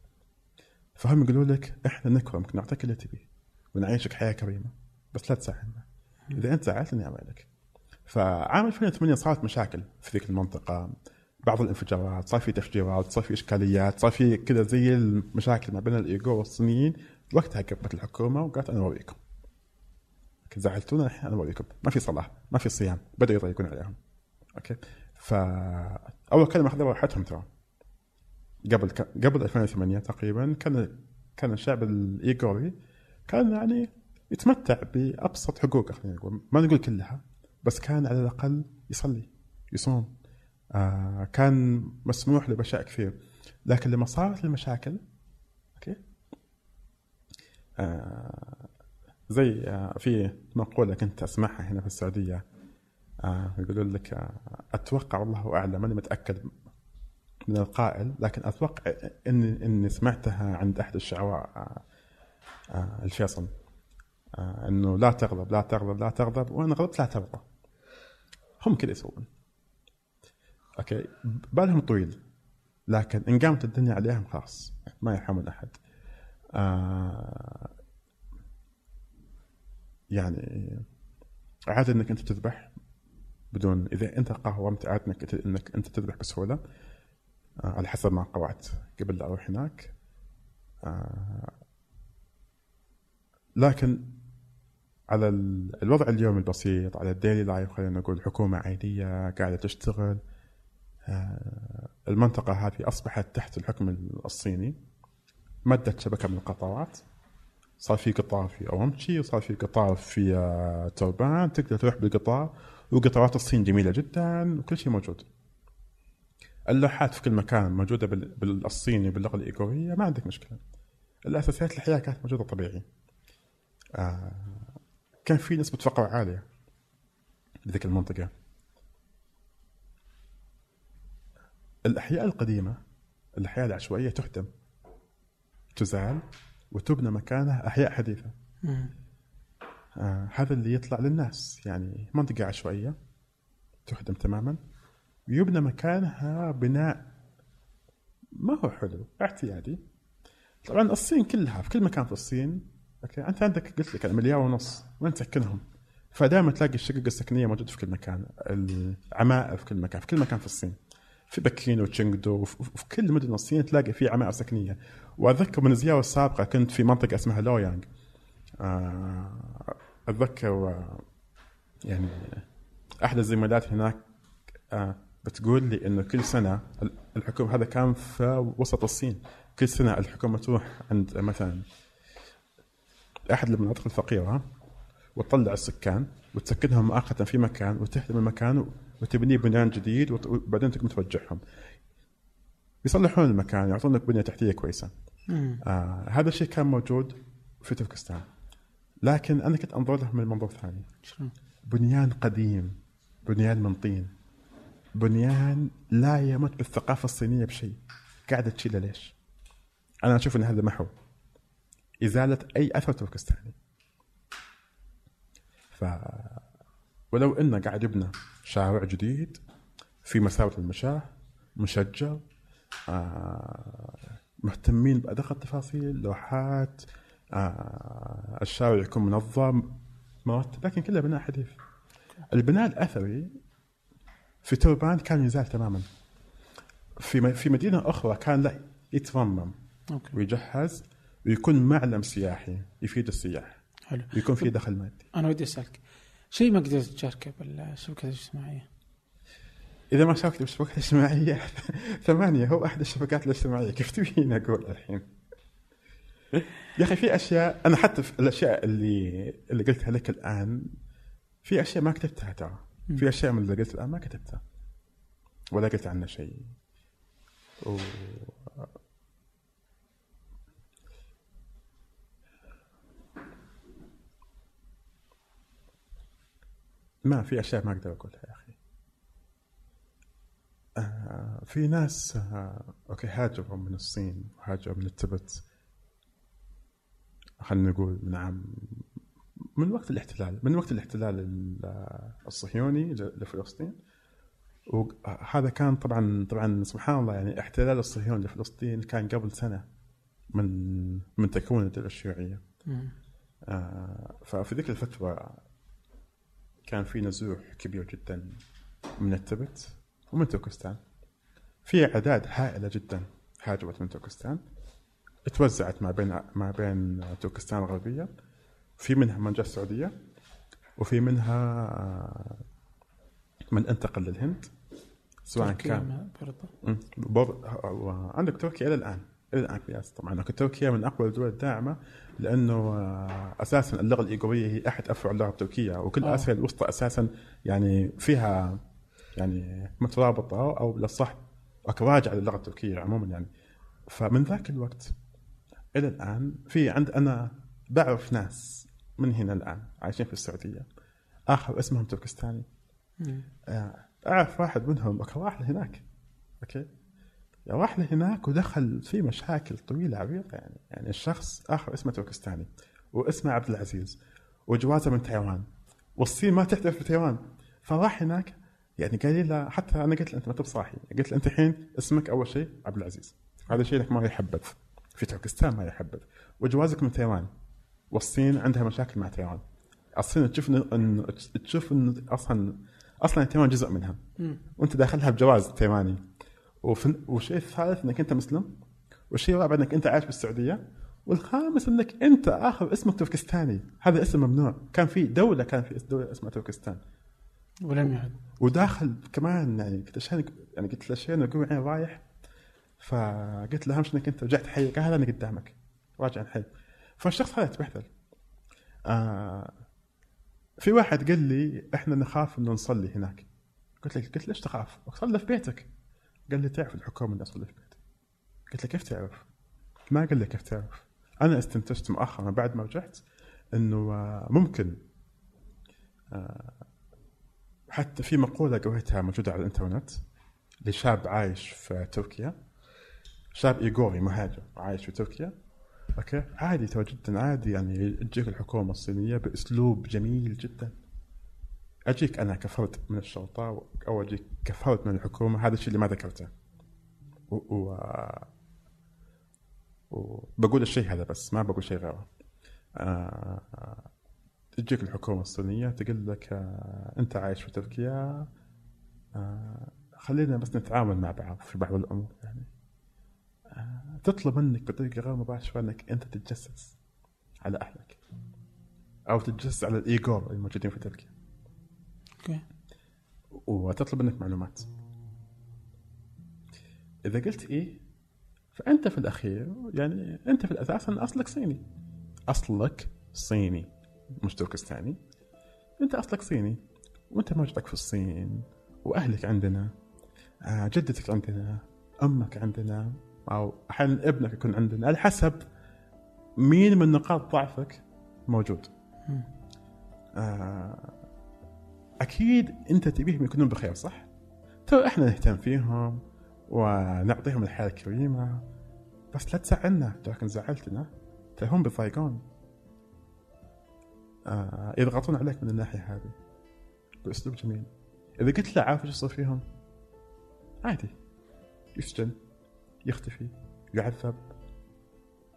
فهم يقولوا لك إحنا نكرمك نعطيك اللي تبيه ونعيشك حياة كريمة بس لا تزعلنا إذا أنت زعلتني امالك فعام 2008 صارت مشاكل في ذيك المنطقة بعض الانفجارات صار في تفجيرات صار في إشكاليات صار في كذا زي المشاكل ما بين الايغور والصينيين. وقتها قبت الحكومة وقالت أنا أوريكم. زعلتونا الحين أنا أوريكم. ما في صلاة ما في صيام بدأوا يضيقون عليهم. okay؟ فأول كلمة اخذوا راحتهم ترى. قبل قبل 2008 تقريبا كان كان الشعب الإيغوري كان يعني يتمتع بأبسط حقوقه خلينا نقول. ما نقول كلها بس كان على الأقل يصلي يصوم. آه كان مسموح له باشياء كثير. لكن لما صارت المشاكل okay؟ آه زي آه في مقولة كنت أسمعها هنا في السعودية آه يقولوا لك آه أتوقع والله أعلم ماني متأكد من القائل لكن أتوقع إني إني سمعتها عند أحد الشعراء آه، آه، الفيصل آه، إنه لا تغضب لا تغضب لا تغضب وإن غضبت لا ترضى هم كذا يسوون. أوكي؟ بالهم طويل لكن إن قامت الدنيا عليهم خلاص ما يرحمون أحد. يعني عادي إنك أنت تذبح بدون إذا أنت قاومت عادي إنك أنت تذبح بسهولة. على حسب ما قرأت. قبل لا أروح هناك آه، لكن على الوضع اليومي البسيط على الديلي لايف خلينا نقول حكومة عادية قاعدة تشتغل آه، المنطقة هذه أصبحت تحت الحكم الصيني. مدت شبكة من القطارات. صار في قطار في أومتشي وصار في قطار في توربان تقدر تروح بالقطار وقطارات الصين جميلة جدا وكل شيء موجود. اللوحات في كل مكان موجودة بالصيني باللغة الإيغورية ما عندك مشكلة. الأساسيات الحياة كانت موجودة طبيعي. آه كان في نسبة فقر عالية بذيك المنطقة. الأحياء القديمة الأحياء العشوائية تهدم تزال وتبنى مكانها أحياء حديثة. آه هذا اللي يطلع للناس. يعني منطقة عشوائية تهدم تماما. ويبنى مكانها بناء ما هو حلو اعتيادي طبعا الصين كلها في كل مكان في الصين أوكي أنت عندك قلت لك مليار ونص وين تسكنهم؟ فدائما تلاقي الشقق السكنية موجودة في كل مكان، العمائر في كل مكان، في كل مكان في الصين. في بكين وتشينغدو وفي كل مدن الصين تلاقي في عمائر سكنية. وأتذكر من الزياره السابقه كنت في منطقة اسمها لويانغ. آه، أتذكر يعني احدى الزميلات هناك آه، بتقول لي إنه كل سنة الحكومة هذا كان في وسط الصين كل سنة الحكومة تروح عند مثلا أحد المناطق الفقيرة وتطلع السكان وتسكنهم مؤقتا في مكان وتهدم المكان وتبنيه بنيان جديد وبعدين تقوم توجههم. يصلحون المكان يعطونك بنية تحتية كويسة. آه هذا الشيء كان موجود في تركستان. لكن أنا كنت أنظر له من منظور ثاني. بنيان قديم بنيان من طين بنيان لا يمت بالثقافة الصينية بشيء. قاعدة تشيله ليش؟ أنا أشوف إن هذا محو إزالة أي أثر تركستاني. ف ولو انه قاعد يبنى شارع جديد في مساوئ المشاه مشجر آه مهتمين بأدق التفاصيل لوحات آه الشارع يكون منظم مرتب لكن كلها بناء حديث. البناء الأثري في توربان كان يزال تماما. في في مدينة أخرى كان لا يترمم أوكي. ويجهز ويكون معلم سياحي يفيد السياح. حلو. ويكون في دخل مادي. أنا ودي أسألك شيء ما قدرت تشاركه بالشبكة الاجتماعية؟ إذا ما شاركت بالشبكات الاجتماعية [LAUGHS] ثمانية هو أحد الشبكات الاجتماعية. كيف تبين أقول الحين؟ يا أخي في أشياء أنا حتى في الأشياء اللي اللي قلتها لك الآن في أشياء ما كتبتها ترى. في أشياء من اللي قلت الآن ما كتبتها. ولا قلت عنها شيء. و... ما في أشياء ما أقدر أقولها يا أخي. آه في ناس آه أوكي هاجروا من الصين وهاجروا من التبت. خلينا نقول من عام من وقت الاحتلال من وقت الاحتلال الصهيوني لفلسطين وهذا كان طبعا طبعا سبحان الله يعني احتلال الصهيوني لفلسطين كان قبل سنة من من تكوين الدولة الشيوعيه. آه ففي ذيك الفترة كان في نزوح كبير جدا من التبت ومن تركستان. في أعداد هائلة جدا هاجرت من تركستان توزعت ما بين ما بين تركستان الغربية في منها من جاء السعودية وفي منها من انتقل للهند. سواء كان برضه عندك تركيا إلى الآن إلى الآن قياس طبعا تركيا من أقوى الدول الداعمة لأنه أساسا اللغة الايغوريه هي أحد أفرع اللغة التركيه وكل أوه. آسيا الوسطى أساسا يعني فيها يعني مترابطة أو بالاصح راجعه للغه التركية عموما يعني. فمن ذاك الوقت إلى الآن في عند أنا بعرف ناس من هنا الآن عايشين في السعودية. آخر اسمهم تركستاني. آه، أعرف واحد منهم راح لهناك. أوكي؟ راح لهناك ودخل في مشاكل طويلة عريضه يعني. يعني الشخص آخر اسمه تركستاني واسمه عبد العزيز وجوازه من تايوان والصين ما تحترف بتايوان فراح هناك يعني قال لي لا حتى أنا قلت له أنت ما بصاحي قلت له أنت الحين اسمك أول شيء عبد العزيز. هذا شيء لك ما يحبذ. في تركستان ما يحبذ. وجوازك من تايوان. والصين عندها مشاكل مع تايوان. الصين تشوف ان تشوف إن أصلا أصلا تايوان جزء منها. وأنت داخلها بجواز تايواني. والشيء الثالث إنك أنت مسلم. والشيء الرابع إنك أنت عايش بالسعودية. والخامس إنك أنت آخر اسمك تركستاني. هذا اسم ممنوع. كان في دولة كان في دولة اسمها تركستان. ولم يعد. وداخل كمان يعني قلت عشان يعني قلت له شيء اقوم رايح. فقلت له اهم شيء إنك أنت؟ رجعت حي. أنا قدامك. راجع الحي. فالشخص هذا تبهدل آه في واحد قال لي إحنا نخاف إنه نصلي هناك. قلت له قلت ليش تخاف؟ صلي في بيتك. قال لي تعرف الحكومة اني أصلي في بيتي. قلت له كيف تعرف؟ ما قال لي كيف تعرف. أنا استنتجت مؤخرا بعد ما رجعت إنه آه، ممكن آه، حتى في مقولة قريتها موجودة على الإنترنت لشاب عايش في تركيا. شاب إيغوري مهاجر عايش في تركيا. أوكي؟ عادي ترى جدا عادي يعني تجيك الحكومة الصينية بأسلوب جميل جدا. أجيك أنا كفرد من الشرطة أو أجيك كفرد من الحكومة هذا الشيء اللي ما ذكرته. و... و... وبقول الشيء هذا بس ما بقول شيء غيره. آه... تجيك الحكومة الصينية تقول لك آه... أنت عايش في تركيا آه... خلينا بس نتعامل مع بعض في بعض الأمور يعني. تطلب منك بطريقة غير مباشرة إنك أنت تتجسس على أهلك. أو تتجسس على الإيغور الموجودين في تركيا. okay. وتطلب منك معلومات. إذا قلت إيه فأنت في الأخير يعني أنت في الاساس أن أصلك صيني. أصلك صيني مش تركستاني. أنت أصلك صيني وأنت موجودك في الصين وأهلك عندنا آه، جدتك عندنا أمك عندنا أو أحيانا ابنك يكون عندنا على حسب مين من نقاط ضعفك موجود. آه، أكيد أنت تبيهم يكونون بخير صح؟ ترى إحنا نهتم فيهم ونعطيهم الحياة الكريمة بس لا تزعلنا. لكن زعلتنا ترى هم بيضايقون. آه يضغطون عليك من الناحية هذه. باسلوب جميل. إذا قلت لا عارف إيش يصير فيهم؟ عادي. يسجن. يختفي يعذب.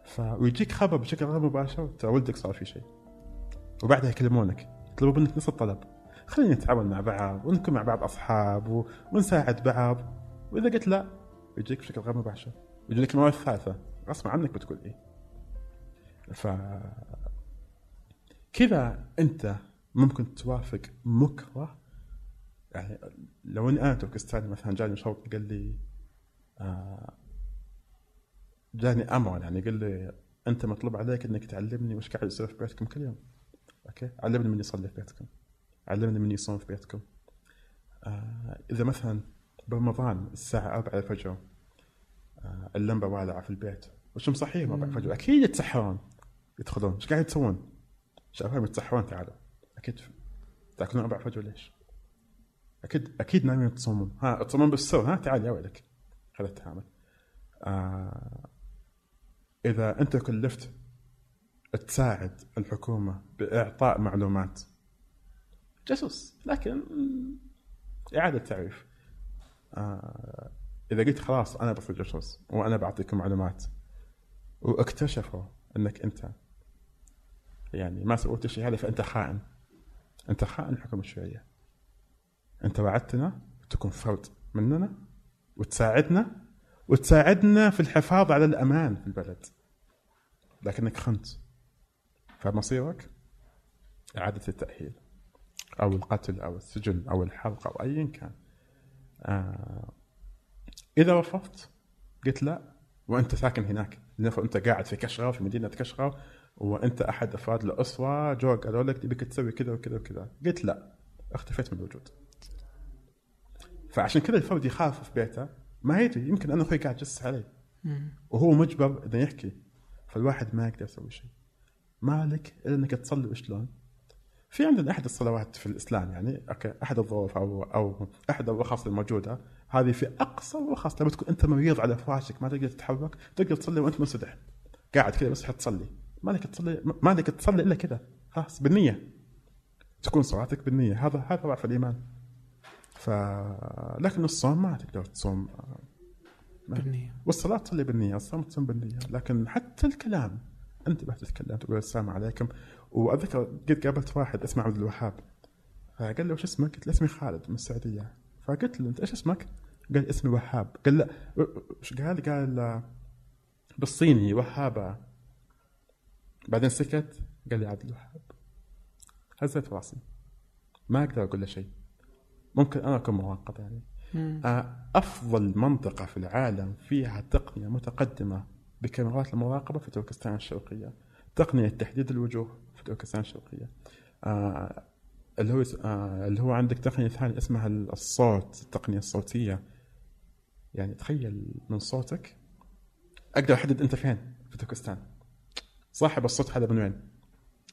ف ويجيك خبر بشكل غير مباشر ترى ولدك صار في شيء. وبعدها يكلمونك يطلبون منك نفس الطلب. خلينا نتعاون مع بعض ونكون مع بعض أصحاب و... ونساعد بعض. وإذا قلت لا يجيك بشكل غير مباشر. يجي لك المره الثالثة. غصب عنك بتقول إيه. ف كذا أنت ممكن توافق مكره. يعني لو إني أنا تركستاني مثلا جاني شرطي قال لي آه جاني أمر يعني قال لي أنت مطلوب عليك إنك تعلمني وش قاعد يصير في بيتكم كل يوم. أوكي؟ علمني من يصلي في بيتكم. علمني من يصوم في بيتكم. آه إذا مثلا برمضان الساعة 4 الفجر آه اللمبة والعة في البيت وش مصحيهم 4 الفجر أكيد يتسحرون. يدخلون. إيش قاعد تسوون؟ شباب يتسحرون تعالوا. أكيد تأكلون 4 الفجر ليش؟ أكيد أكيد نايمين تصومون. ها تصومون بالسر ها تعال يا ويلك. هذا التعامل آه إذا أنت كلفت تساعد الحكومة بإعطاء معلومات. جاسوس لكن إعادة تعريف. آه إذا قلت خلاص أنا بصير جاسوس وأنا بعطيكم معلومات واكتشفوا إنك أنت يعني ما سويت الشيء هذا فأنت خائن. أنت خائن الحكومة الشيوعيه أنت وعدتنا تكون فرد مننا وتساعدنا وتساعدنا في الحفاظ على الأمان في البلد. لكنك خنت. فمصيرك إعادة التأهيل أو القتل أو السجن أو الحرق أو ايا كان. آه إذا رفضت قلت لا وأنت ساكن هناك. أنت قاعد في كشغه في مدينة كشغه وأنت أحد أفراد الأسرة جو قالوا لك تبيك تسوي كذا وكذا وكذا. قلت لا اختفيت من الوجود. فعشان كذا الفرد يخاف في بيته. ما يدري يمكن أنا أخوي قاعد يجسس عليه مم. وهو مجبر انه يحكي فالواحد ما يقدر يسوي شيء. مالك إلا إنك تصلي وشلون؟ في عندنا أحد الصلوات في الإسلام يعني أوكي أحد الظروف أو أو أحد الرخص الموجودة. هذه في أقصى الرخص لما تكون أنت مريض على فراشك ما تقدر تتحرك تقدر تصلي وأنت منسدح. قاعد كذا بس تصلي. مالك تصلي مالك تصلي إلا كذا. خلاص بالنية. تكون صلاتك بالنية. هذا هذا ضعف الإيمان. ف لكن الصوم ما تقدر تصوم. بالنية. والصلاة تصلي بالنية الصوم تصوم بالنية. لكن حتى الكلام أنت ما تتكلم تقول السلام عليكم. وأذكر قد قابلت واحد اسمه عبد الوهاب. فقال له وش اسمك؟ قلت له اسمي خالد من السعودية. فقلت له أنت إيش اسمك؟ قال اسمي وهاب. قال لا. وش قال؟ قال بالصيني وهابة. بعدين سكت قال لي عبد الوهاب. هزيت راسي. ما أقدر أقول له شيء. ممكن أنا أكون مراقب يعني. آه، أفضل منطقة في العالم فيها تقنية متقدمة بكاميرات المراقبة في تركستان الشرقية. تقنية تحديد الوجوه في تركستان الشرقية. آه، اللي هو آه، اللي هو عندك تقنية ثانية اسمها الصوت التقنية الصوتية. يعني تخيل من صوتك أقدر أحدد أنت فين في تركستان صاحب الصوت هذا من وين؟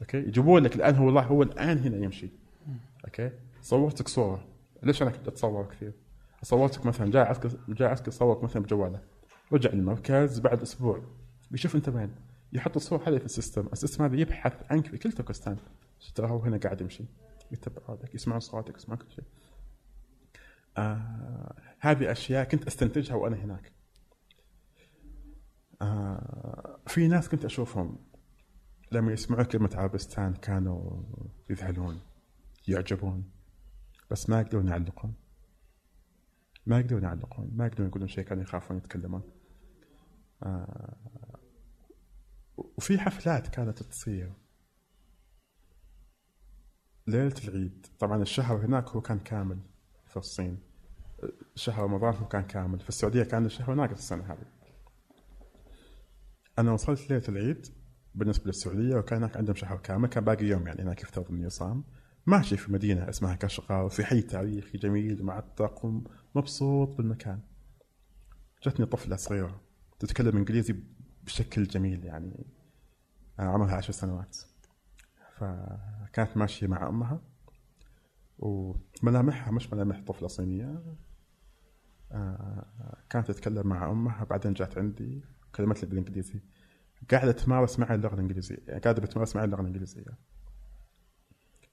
okay؟ يجيبون لك الآن هو الله هو الآن هنا يمشي. okay؟ صورتك صورة. ليش أنا كنت أتصور كثير؟ صورتك مثلا جاي عسكر جاي عسكر صورك مثلا بجواله. رجع المركز بعد أسبوع بيشوف أنت وين. يحط الصور هذه في ال system. ال system هذا يبحث عنك في كل تركستان ترى هو هنا قاعد يمشي. يتبعوا لك يسمعون صوتك يسمعون كل شيء. آه هذه أشياء كنت أستنتجها وأنا هناك. آه في ناس كنت أشوفهم لما يسمعوا كلمة عربستان كانوا يذهلون يعجبون. بس ما يقدرون يعلقون. ما يقدرون يعلقون. ما يقدرون يقولون شيء كانوا يخافون يتكلمون. آه وفي حفلات كانت تصير. ليلة العيد. طبعا الشهر هناك هو كان كامل في الصين. شهر رمضان هو كان كامل. في السعودية كان الشهر ناقص السنة هذه. أنا وصلت ليلة العيد بالنسبة للسعودية وكان هناك عندهم شهر كامل. كان باقي يوم يعني هناك يفترض انه يصام ماشي في مدينة اسمها كشقة وفي حي تاريخي جميل معتق ومبسوط بالمكان. جتني طفلة صغيرة تتكلم إنجليزي بشكل جميل يعني. عمرها عشر سنوات. فكانت ماشية مع أمها وملامحها مش ملامح طفلة صينية. آه، كانت تتكلم مع أمها بعدين جات عندي كلمت لي بالإنجليزي. قاعدة تمارس معي اللغة الإنجليزية قاعدة بتمارس معي اللغة الإنجليزية.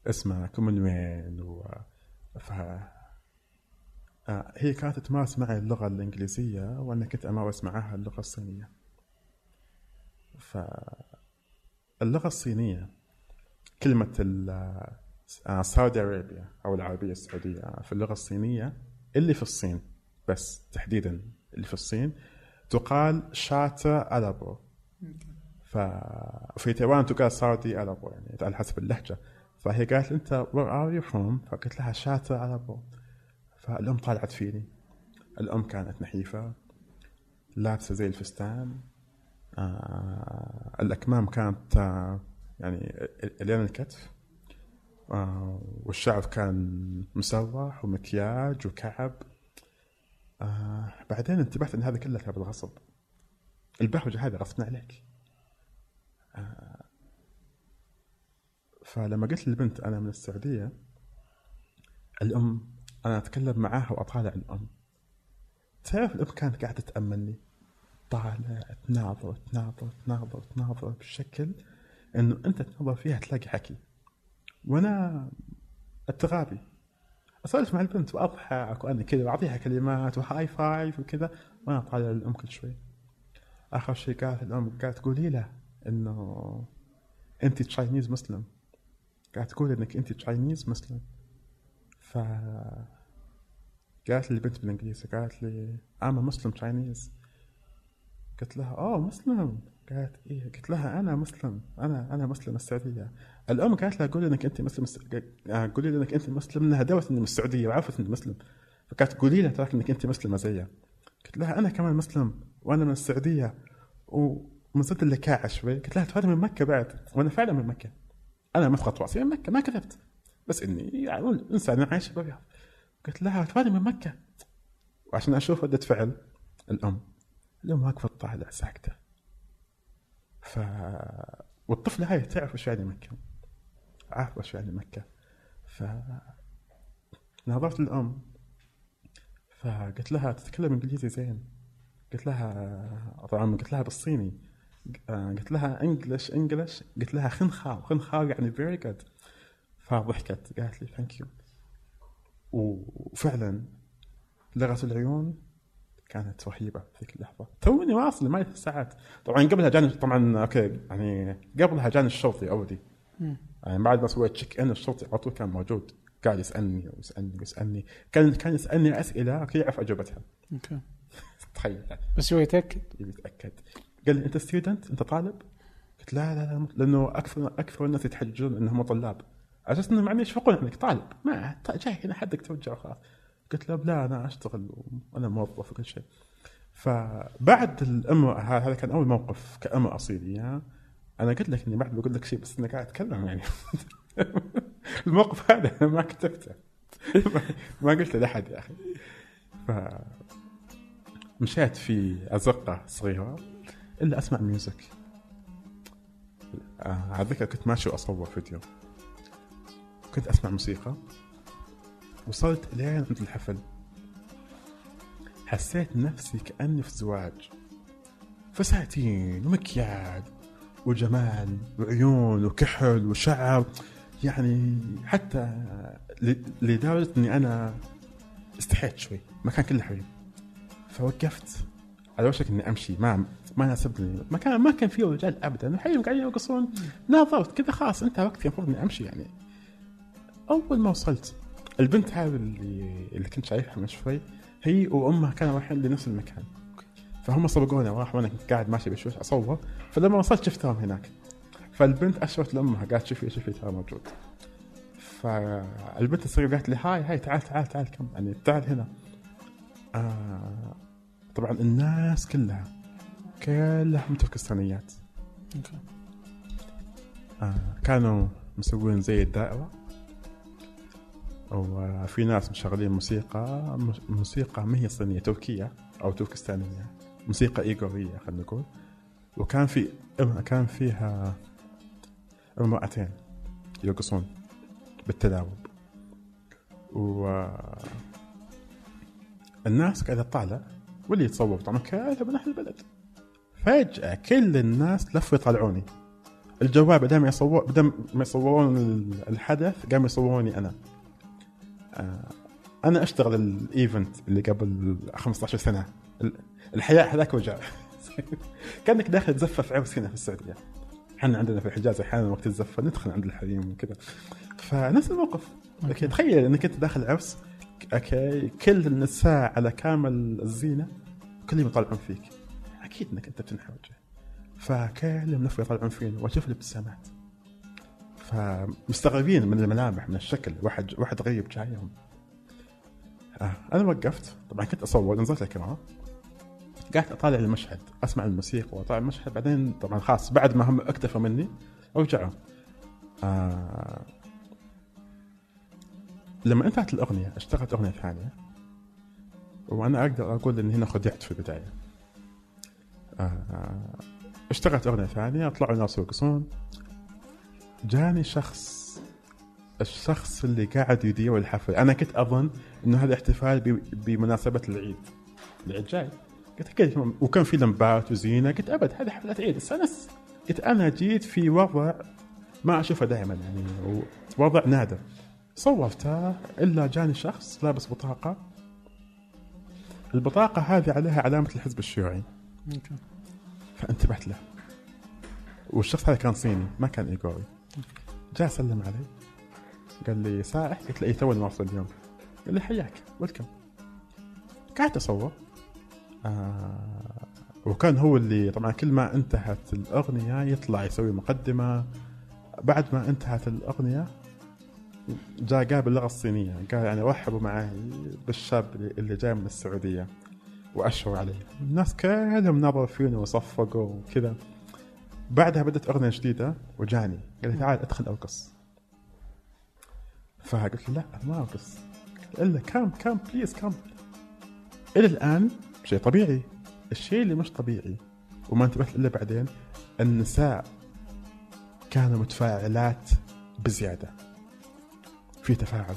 اسمها كم من وين و ف آه، هي كانت تمارس معي اللغة الإنجليزية وأنا كنت أمارس معها اللغة الصينية. فاللغة الصينية كلمة آه، سعودي أرابيا أو العربية السعودية في اللغة الصينية اللي في الصين بس تحديدا اللي في الصين تقال شاتا ألابو. ففي تايوان تقال سعودي ألابو يعني على حسب اللهجة. فهي قالت أنت where are you from؟ فقلت لها شاتا ألابو فالأم طالعت فيني. الأم كانت نحيفة لابسة زي الفستان. آه الأكمام كانت آه يعني الين الكتف. آه والشعر كان مسرح ومكياج وكعب. آه بعدين انتبهت إن هذا كله بالغصب البهوجه هذه غصبنا عليك. آه فلما قلت للبنت أنا من السعودية الأم أنا أتكلم معاها وأطالع الأم. تعرف الأم كانت قاعدة تأملني؟ طالع تناظر تناظر تناظر تناظر بشكل إنه أنت تنظر فيها تلاقي حكي. وأنا التغابي أسولف مع البنت وأضحك وأنا كذا وأعطيها كلمات وهاي فايف وكذا وأنا طالع الام كل شوي. آخر شيء قالت الأم قالت قولي له إنه انت Chinese Muslim قاعد تقول إنك أنت Chinese Muslim ف قالت لي البنت بالإنجليزي قالت لي أنا Muslim Chinese قلت لها oh Muslim. قالت إيه قلت لها أنا مسلم أنا أنا مسلم السعودية. الأم قالت لها قولي إنك أنت مسلم قولي لي إنك أنت مسلم إنها دوت إني من السعودية وعرفت إني مسلم. فقالت قولي لها تراك إنك أنت مسلمة زيها. قلت لها أنا كمان مسلم وأنا من السعودية. ومن ضد اللكاعه شوي. قلت لها ترى من مكة بعد؟ وأنا فعلا من مكة. أنا مسقط رأسي من مكة ما كذبت. بس إني يعني إنسان عايش بالرياض قلت لها تراني من مكة؟ وعشان أشوف ردة فعل الأم الأم واقفه تطالع ساكتة. ف والطفله هاي تعرف إيش يعني مكة؟ عارفه إيش يعني مكة. ف نظرت للأم. فقلت لها تتكلم إنجليزي زين؟ قلت لها طبعا. قلت لها بالصيني. قلت لها English English قلت لها خنخاو خنخاو يعني very good فضحكت قالت لي thank you وفعلا لغة العيون كانت رهيبة في ذيك اللحظة توني واصل ما ساعات. طبعا قبلها جاني طبعا okay يعني قبلها جاني الشرطي already يعني بعد ما سويت check in الشرطي على طول كان موجود. قاعد يسألني ويسألني ويسألني. كان كان يسألني أسئلة okay يعرف اجوبتها okay. [LAUGHS] تخيل. بس هو يتأكد. يتأكد. قال لي أنت student أنت طالب؟ قلت لا لا لا لأنه أكثر أكثر الناس يتحججون إنهم طلاب. على أساس انهم يعني يشفقون أنك طالب. ما جاي هنا حدك توجه وخلاص. قلت له لا أنا أشتغل وأنا موظف وكل شيء. فبعد الام هذا كان أول موقف كأم اصيلي أنا قلت لك إني بعد بقول لك شيء بس إني قاعد أتكلم يعني. [LAUGHS] الموقف هذا أنا ما كتبته. [LAUGHS] ما قلته لأحد يا أخي. ف مشيت في أزقة صغيرة. إلا أسمع ميوزك آه، على ذكر كنت ماشي وأصور فيديو. كنت أسمع موسيقى. وصلت لين عند الحفل. حسيت نفسي كأني في زواج. فساتين ومكياج وجمال وعيون وكحل وشعر. يعني حتى ل- لدرجة إني أنا استحيت شوي. مكان كله حريم فوقفت. على وشك إني أمشي. ما ما ناسبني مكان ما كان فيه رجال ابدا. وحيهم قاعدين يرقصون ناظرت كذا خلاص أنت وقتي المفروض إني أمشي يعني. أول ما وصلت البنت هذه اللي اللي كنت شايفها من شوي هي وأمها كانوا رايحين لنفس المكان. فهم سبقوني وراح وأنا كنت قاعد ماشي بشوش أصور. فلما وصلت شفتهم هناك. فالبنت اشرت لأمها. قالت شوفي شوفي ترى موجود. فالبنت الصغيره قالت لي هاي هاي تعال تعال تعال كم. يعني تعال هنا. آه طبعا الناس كلها كلها تركستانيات. أوكي. آه كانوا مسوين زي الدائرة وفي ناس مشغلين موسيقى موسيقى ما هي صينية تركية أو تركستانية موسيقى إيغورية خلينا نقول. وكان في كان فيها امرأتين يرقصون بالتلاوب و الناس قاعدة تطالع واللي يتصور طبعا كلها من أهل البلد. فجأة كل الناس لفوا يطالعوني الجوال بدل ما يصور بدل ما يصورون الحدث قاموا يصوروني أنا. آه، أنا أشتغل ال event اللي قبل 15 سنة. ال- الحياة هذاك وجع. [LAUGHS] كأنك داخل تزفف عرس هنا في السعودية. إحنا عندنا في الحجاز أحيانا وقت الزفة ندخل عند الحريم وكذا. فنفس الموقف. okay. تخيل إنك أنت داخل عرس okay كل النساء على كامل الزينة كلهم يطالعون فيك. أكيد إنك أنت بتنحرج فكلهم لفوا يطلعون فينا. واشوف الابتسامات. فمستغربين من الملامح من الشكل. واحد واحد غريب جايهم. آه أنا وقفت. طبعا كنت أصور. نزلت الكاميرا. قعدت أطالع المشهد. أسمع الموسيقى وأطالع المشهد. بعدين طبعا خلاص بعد ما هم اكتفوا مني رجعوا. آه لما انتهت الأغنية اشتغلت أغنية ثانية. وأنا أقدر أقول اني هنا خدعت في البداية. اشتغلت أغنية ثانية طلعوا ناس يرقصون جاني شخص الشخص اللي قاعد يدير الحفل. أنا كنت أظن إنه هذا احتفال بمناسبة العيد. العيد جاي. قلت أكيد وكان في لمبات وزينة. قلت أبد هذه حفلة عيد استانس قلت أنا جيت في وضع ما أشوفه دائما يعني وضع نادر. صورته إلا جاني شخص لابس بطاقة. البطاقة هذه عليها علامة الحزب الشيوعي. فانتبهت له. والشخص هذا كان صيني ما كان إيغوري. جاء سلم علي قال لي سائح قلت له اي توني واصل اليوم. قال لي حياك. ويلكم. قعدت اصور آه وكان هو اللي طبعا كل ما انتهت الأغنية يطلع يسوي مقدمة. بعد ما انتهت الأغنية جاء قال باللغة الصينيه قال يعني رحبوا معي بالشاب اللي جاي من السعودية. وأشروا علي الناس كلهم نظروا فيني وصفقوا وكذا. بعدها بدت أغنية جديدة وجاني. قال لي تعال أدخل ارقص فقلت له لا ما ارقص الا كم كم بليز كم إلى الآن شيء طبيعي. الشيء اللي مش طبيعي وما انتبهت إلا بعدين النساء كانوا متفاعلات بزيادة. في تفاعل.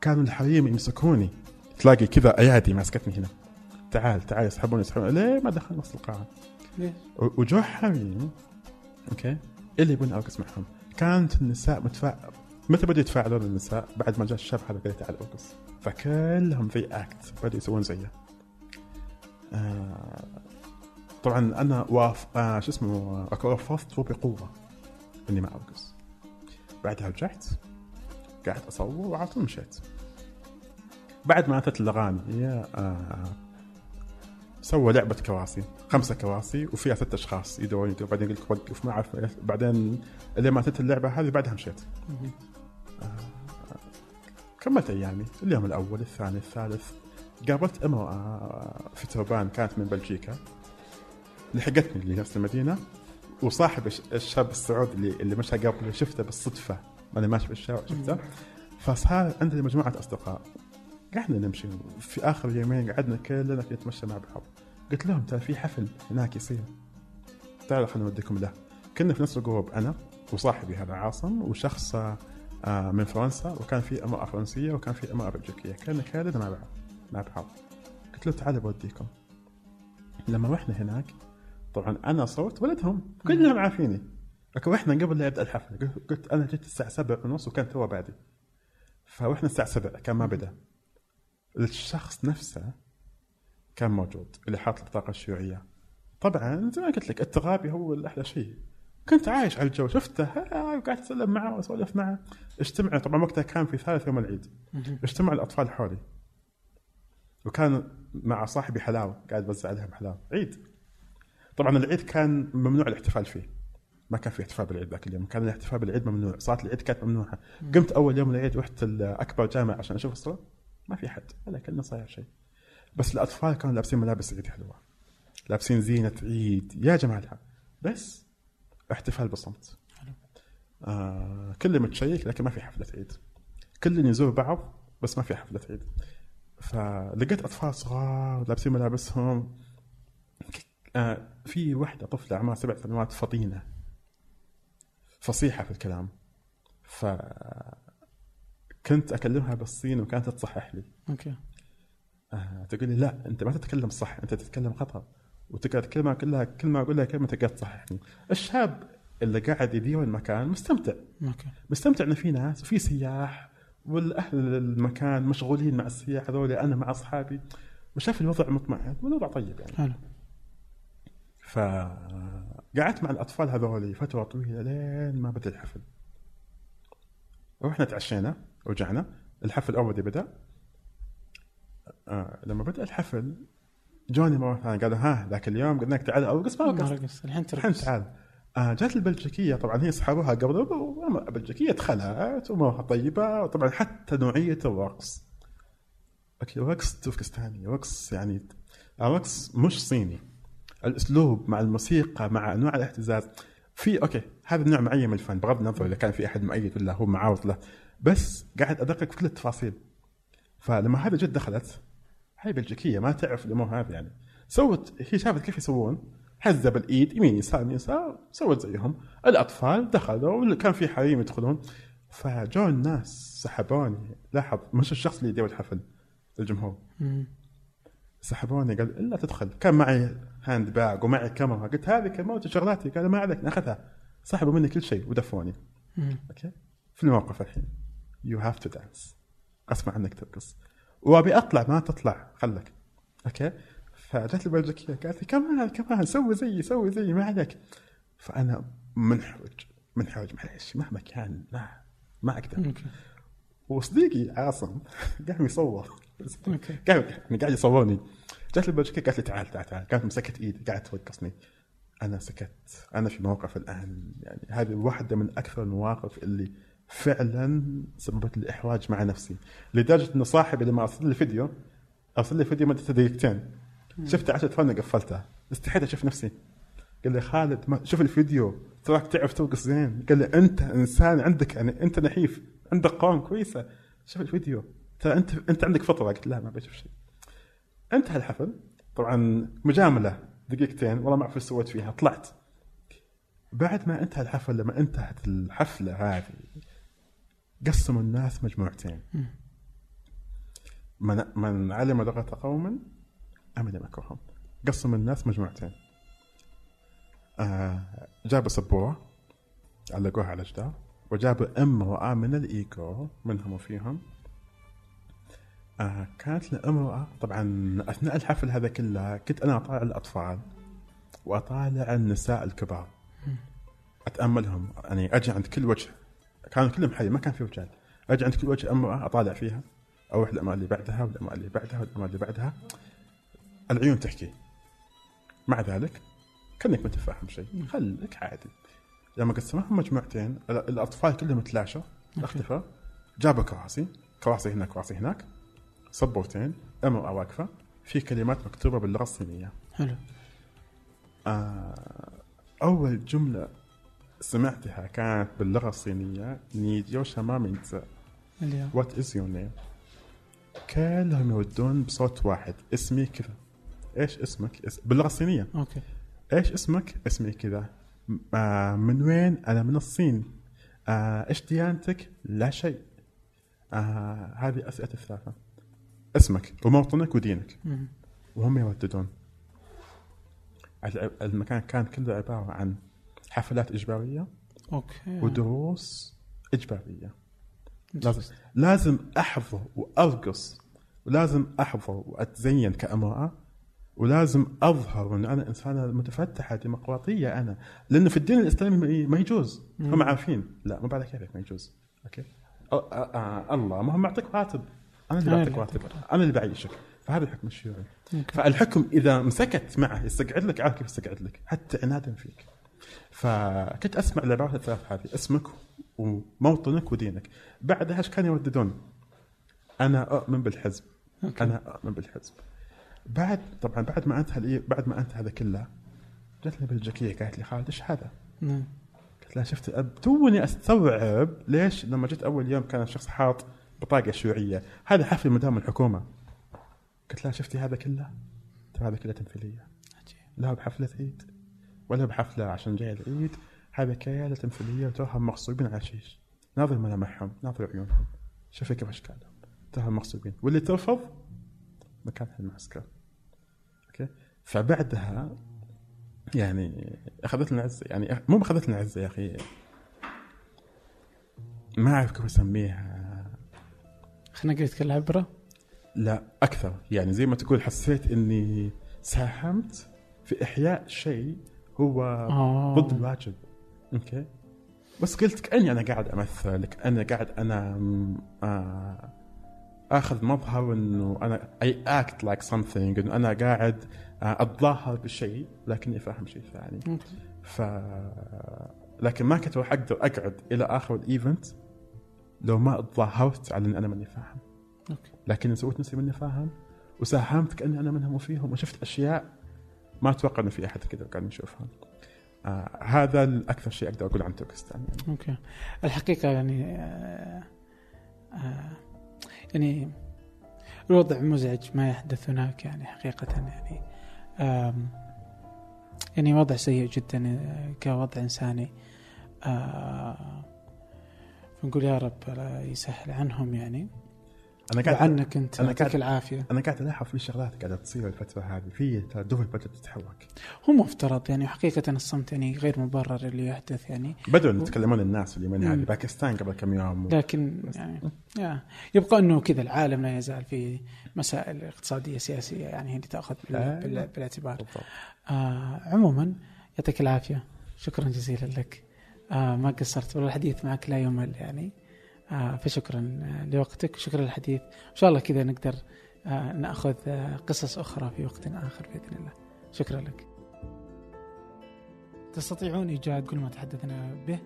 كانوا الحريم يمسكوني. تلاقي كذا أيادي ماسكتني هنا. تعال تعال يسحبوني يسحبوني. ليه ما دخل نص القاعة؟ ليش؟ و- وجو حريم okay. اللي يبون ارقص معهم. كانت النساء متفاعل متى بدوا يتفاعلون النساء؟ بعد ما جاء الشاب هذا قال تعال ارقص فكلهم زي act بدوا يسوون زيه. آه طبعا أنا واف آه شو اسمه؟ رفضت وبقوه إني ما ارقص بعدها رجعت. قعدت أصور وعلى طول مشيت. بعد ما انتهت الأغاني آه سوى لعبة كراسي خمسة كراسي وفيها ست أشخاص يدورون يدورون بعدين يقول لك وقف ما أعرف إيش. بعدين اللي ما انتهت اللعبة هذه بعدها مشيت. مهم. كملت أيامي اليوم الأول الثاني الثالث. قابلت امرأة في تربان كانت من بلجيكا. لحقتني لنفس المدينة. وصاحب الش- الشاب السعودي اللي, اللي مشى قبل شفته بالصدفة. أنا ماشي في الشارع شفته. فصار عندنا مجموعة أصدقاء. قعدنا نمشي في آخر يومين قعدنا كلنا نتمشى مع بعض. قلت لهم ترى في حفل هناك يصير. تعالوا خلينا نوديكم له. كنا في نفس الجروب أنا وصاحبي هذا عاصم وشخص آه، من فرنسا وكان في امرأة فرنسية وكان في امرأة بلجيكية. كنا كلنا مع بعض مع بعض. قلت له تعالوا بوديكم لما رحنا هناك طبعا أنا صوت ولدهم كلهم عارفيني. okay وإحنا قبل لا يبدأ الحفله قلت- أنا جيت الساعة 7 ونص وكان تو بادئ فاحنا الساعة 7 كان ما بدأ. الشخص نفسه كان موجود اللي حاط البطاقه الشيوعيه طبعا زي ما قلت لك التغابي هو الأحلى شيء. كنت عايش على الجو شفته ها، وقعدت أسلم معه وأسولف معه. اجتمع طبعا وقتها كان في ثالث يوم العيد. اجتمع الأطفال حولي. وكان مع صاحبي حلاوه قاعد يوزع عليهم حلاوه عيد. طبعا العيد كان ممنوع الاحتفال فيه. ما كان في احتفال بالعيد ذاك اليوم. كان الاحتفال بالعيد ممنوع. صلاه العيد كانت ممنوعة. قمت أول يوم العيد رحت اكبر جامع عشان أشوف الصلاة. ما في حد ولا كأنه صاير شيء. بس الأطفال كانوا لابسين ملابس عيد حلوة. لابسين زينة عيد. يا جمالها بس احتفال بصمت. آه كله متشيك لكن ما في حفلة عيد. كلنا يزور بعض بس ما في حفلة عيد. فلقيت أطفال صغار لابسين ملابسهم. آه في واحدة طفلة عمرها سبع سنوات فطينة. فصيحة في الكلام. ف كنت أكلمها بالصين وكانت تصحح لي. okay. آه تقول لي لا أنت ما تتكلم صح أنت تتكلم خطأ. وتقعد كل ما أقول لها كل ما أقول لها كلمة تقعد تصححني الشاب اللي قاعد يدير المكان مستمتع. okay مستمتع إنه في ناس وفي سياح والأهل المكان مشغولين مع السياح هذول أنا مع أصحابي. وشاف الوضع مطمئن والوضع طيب يعني. حلو. فقعدت مع الأطفال هذول فترة طويلة لين ما بدأ الحفل. رحنا تعشينا ورجعنا الحفل already بدأ. آه لما بدأ الحفل جوني مرة ثانية قالوا ها ذاك اليوم قلنا لك تعال ارقص ما ما رقصت رقص الحين الحين ترقص تعال. آه جات البلجيكية طبعا هي صحابها قبل البلجيكيه دخلت وامورها طيبة وطبعا حتى نوعية الرقص okay رقص تركستاني رقص يعني رقص مش صيني. الأسلوب مع الموسيقى مع أنواع الاهتزاز في okay هذا نوع معين من الفن بغض النظر إذا كان في أحد مؤيد ولا هو معارض له. بس قاعد أدقق في كل التفاصيل. فلما هذا جد دخلت هاي بلجيكية ما تعرف الأمور هذه يعني. سوت هي شافت كيف يسوون هزة بالإيد يمين يسار يمين يسار سوت زيهم. الأطفال دخلوا كان في حريم يدخلون. فجو الناس سحبوني. لاحظ مش الشخص اللي يدير الحفل الجمهور. سحبوني قال الا تدخل. كان معي hand bag ومعي كاميرا. قلت هذه كاميرتي شغلاتي قال ما عليك ناخذها. سحبوا مني كل شيء ودفوني. okay؟ في الموقف الحين. you have to dance أسمع عنك ترقص. وأبي أطلع ما تطلع. خلك. okay؟ فجت البلجيكيه قالت لي come on come on سوي زيي سوي زيي ما عليك. فأنا منحرج منحرج معلش مهما كان ما ما أقدر. وصديقي عاصم قاعد يصور قاعد يعني قاعد يصورني. جت البلجيكيه قالت لي تعال تعال تعال. كانت مسكت إيدي قاعد ترقصني. أنا سكت. أنا في موقف الآن يعني هذه واحدة من أكثر المواقف اللي فعلا سببت لي إحراج مع نفسي. لدرجة ان صاحبي لما أرسل لي فيديو أرسل لي فيديو مدته دقيقتين. شفته 10 ثواني قفلته. استحيت أشوف نفسي. قال لي خالد ما شوف الفيديو. تراك تعرف ترقص زين. قال لي أنت إنسان عندك يعني أنت نحيف عندك قوام كويسة. شوف الفيديو. ترى أنت أنت عندك فطرة. قلت لا ما بشوف شيء. انتهى الحفل طبعا مجاملة دقيقتين والله ما أعرف إيش سويت فيها. طلعت. بعد ما انتهى الحفل لما انتهت الحفلة هذه قسموا الناس مجموعتين. من من علم لغة قوم أمن مكرهم. قسموا الناس مجموعتين. آه جابوا سبوره علقوها على الجدار وجابوا امرأة من الإيجو منهم وفيهم. آه كانت الامرأة طبعا أثناء الحفل هذا كله كنت أنا أطالع الأطفال وأطالع النساء الكبار. أتأملهم يعني أجي عند كل وجه. كانوا كلهم حي ما كان في رجال أجي عند كل وجه امرأة أطالع فيها أروح الأمرأة اللي بعدها والأمرأة اللي بعدها والأمرأة اللي بعدها. العيون تحكي. مع ذلك كأنك متفاهم شيء. خليك عادي. لما قسموهم مجموعتين. ال- الأطفال كلهم تلاشوا. اختفوا. جابوا كراسي. كراسي هنا كراسي هناك. سبورتين امرأة واقفة في كلمات مكتوبة باللغة الصينية. حلو. آه أول جملة سمعتها كانت باللغة الصينية. نيجيو شما مينزا اليوم وات از يور نيم كلهم يردون بصوت واحد. اسمي كذا. إيش اسمك؟ اس... باللغة الصينية. okay. إيش اسمك؟ اسمي كذا. آه من وين؟ أنا من الصين. آه إيش ديانتك؟ لا شيء. آه هذه أسئلة الثلاثة. اسمك وموطنك ودينك. وهم يرددون المكان كان كله عبارة عن حفلات إجبارية okay. ودروس إجبارية. لازم لازم احضر وأرقص ولازم احضر وأتزين كأمرأة ولازم أظهر إن أنا إنسانة متفتحة ديمقراطية أنا. لأنه في الدين الإسلامي ما يجوز. هم عارفين. لا مو بعد كيفك ما يجوز. أوكي؟ أ- أ- أ- الله. ما هو معطيك راتب. أنا اللي أنا بعطيك راتب. أنا اللي بعيشك. فهذا الحكم الشيوعي. فالحكم إذا مسكت معه يستقعد لك عارف كيف يستقعد لك. حتى عنادا فيك. فكنت أسمع العبارات الثلاث هذه اسمك وموطنك ودينك بعدها إيش كانوا يرددون؟ أنا أؤمن بالحزب okay. أنا أؤمن بالحزب بعد طبعا بعد ما أنتهى بعد ما أنتهى هذا كله جت لي بلجيكيه قالت لي خالد إيش هذا؟ نعم. قلت لها شفت الاب توني أستوعب ليش لما جيت أول يوم كان الشخص حاط بطاقة شيوعية هذا حفل مدام الحكومة قلت لها شفتي هذا كله؟ ترى هذا كله تمثيلية. لا بحفلة عيد ولا بحفلة عشان جاي العيد. هذا كيالة تمثيليه وتوهم مغصوبين على شيش ناظر ملامحهم ناظر عيونهم. شوفي كيف اشكالهم توهم مغصوبين. واللي ترفض؟ مكانها المعسكر أوكي؟ فبعدها يعني أخذتنا العزه يعني مو ما أخذتنا العزة يا أخي. ما أعرف كيف أسميها. خنقتك العبره لا أكثر. يعني زي ما تقول حسيت إني ساهمت في إحياء شيء هو آه. ضد الواجب. okay؟ بس قلت كاني أنا قاعد امثل كاني قاعد أنا آه آخذ مظهر إنه أنا I act like something إنه أنا قاعد آه أتظاهر بشيء لكني فاهم شيء ثاني. ف لكن ما كنت راح أقدر أقعد إلى آخر ال event لو ما تظاهرت على ان أنا ماني فاهم. okay. لكن سويت نفسي ماني فاهم وساهمت كأني أنا منهم وفيهم وشفت أشياء ما أتوقع إنه في أحد كذا قاعد يشوفها آه هذا الأكثر شيء أقدر أقول عن تركستان يعني. okay. الحقيقة يعني آه آه يعني الوضع مزعج ما يحدث هناك يعني حقيقة يعني. آم يعني وضع سيء جدا آه، كوضع إنساني. آه فنقول يا رب لا يسهل عنهم يعني. أنا قاعد وعنك أنت أنا يعطيك قاعد- العافية. أنا قاعد الاحظ في شغلات قاعدة تصير الفترة هذه. في ترى دول بدات تتحرك. هو مفترض يعني حقيقة الصمت يعني غير مبرر اللي يحدث يعني. بدأوا يتكلمون الناس في اليمن هذه. باكستان قبل كم يوم لكن يعني يا. يبقى أنه كذا العالم لا يزال في مسائل اقتصادية سياسية يعني هي اللي تأخذ بال- آه. بال- بالاعتبار. بالضبط. آه عموما يعطيك العافية. شكرا جزيلا لك. آه ما قصرت والله الحديث معك لا يمل يعني. فشكرا آه، لوقتك وشكرا للحديث. إن شاء الله كذا نقدر آه نأخذ آه قصص أخرى في وقت آخر بإذن الله. شكرا لك. تستطيعون إيجاد كل ما تحدثنا به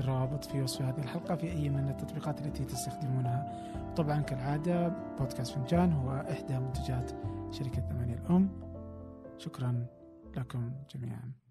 الروابط في وصف هذه الحلقة في أي من التطبيقات التي تستخدمونها. طبعا كالعادة بودكاست فنجان هو إحدى منتجات شركة ثمانية الأم. شكرا لكم جميعا.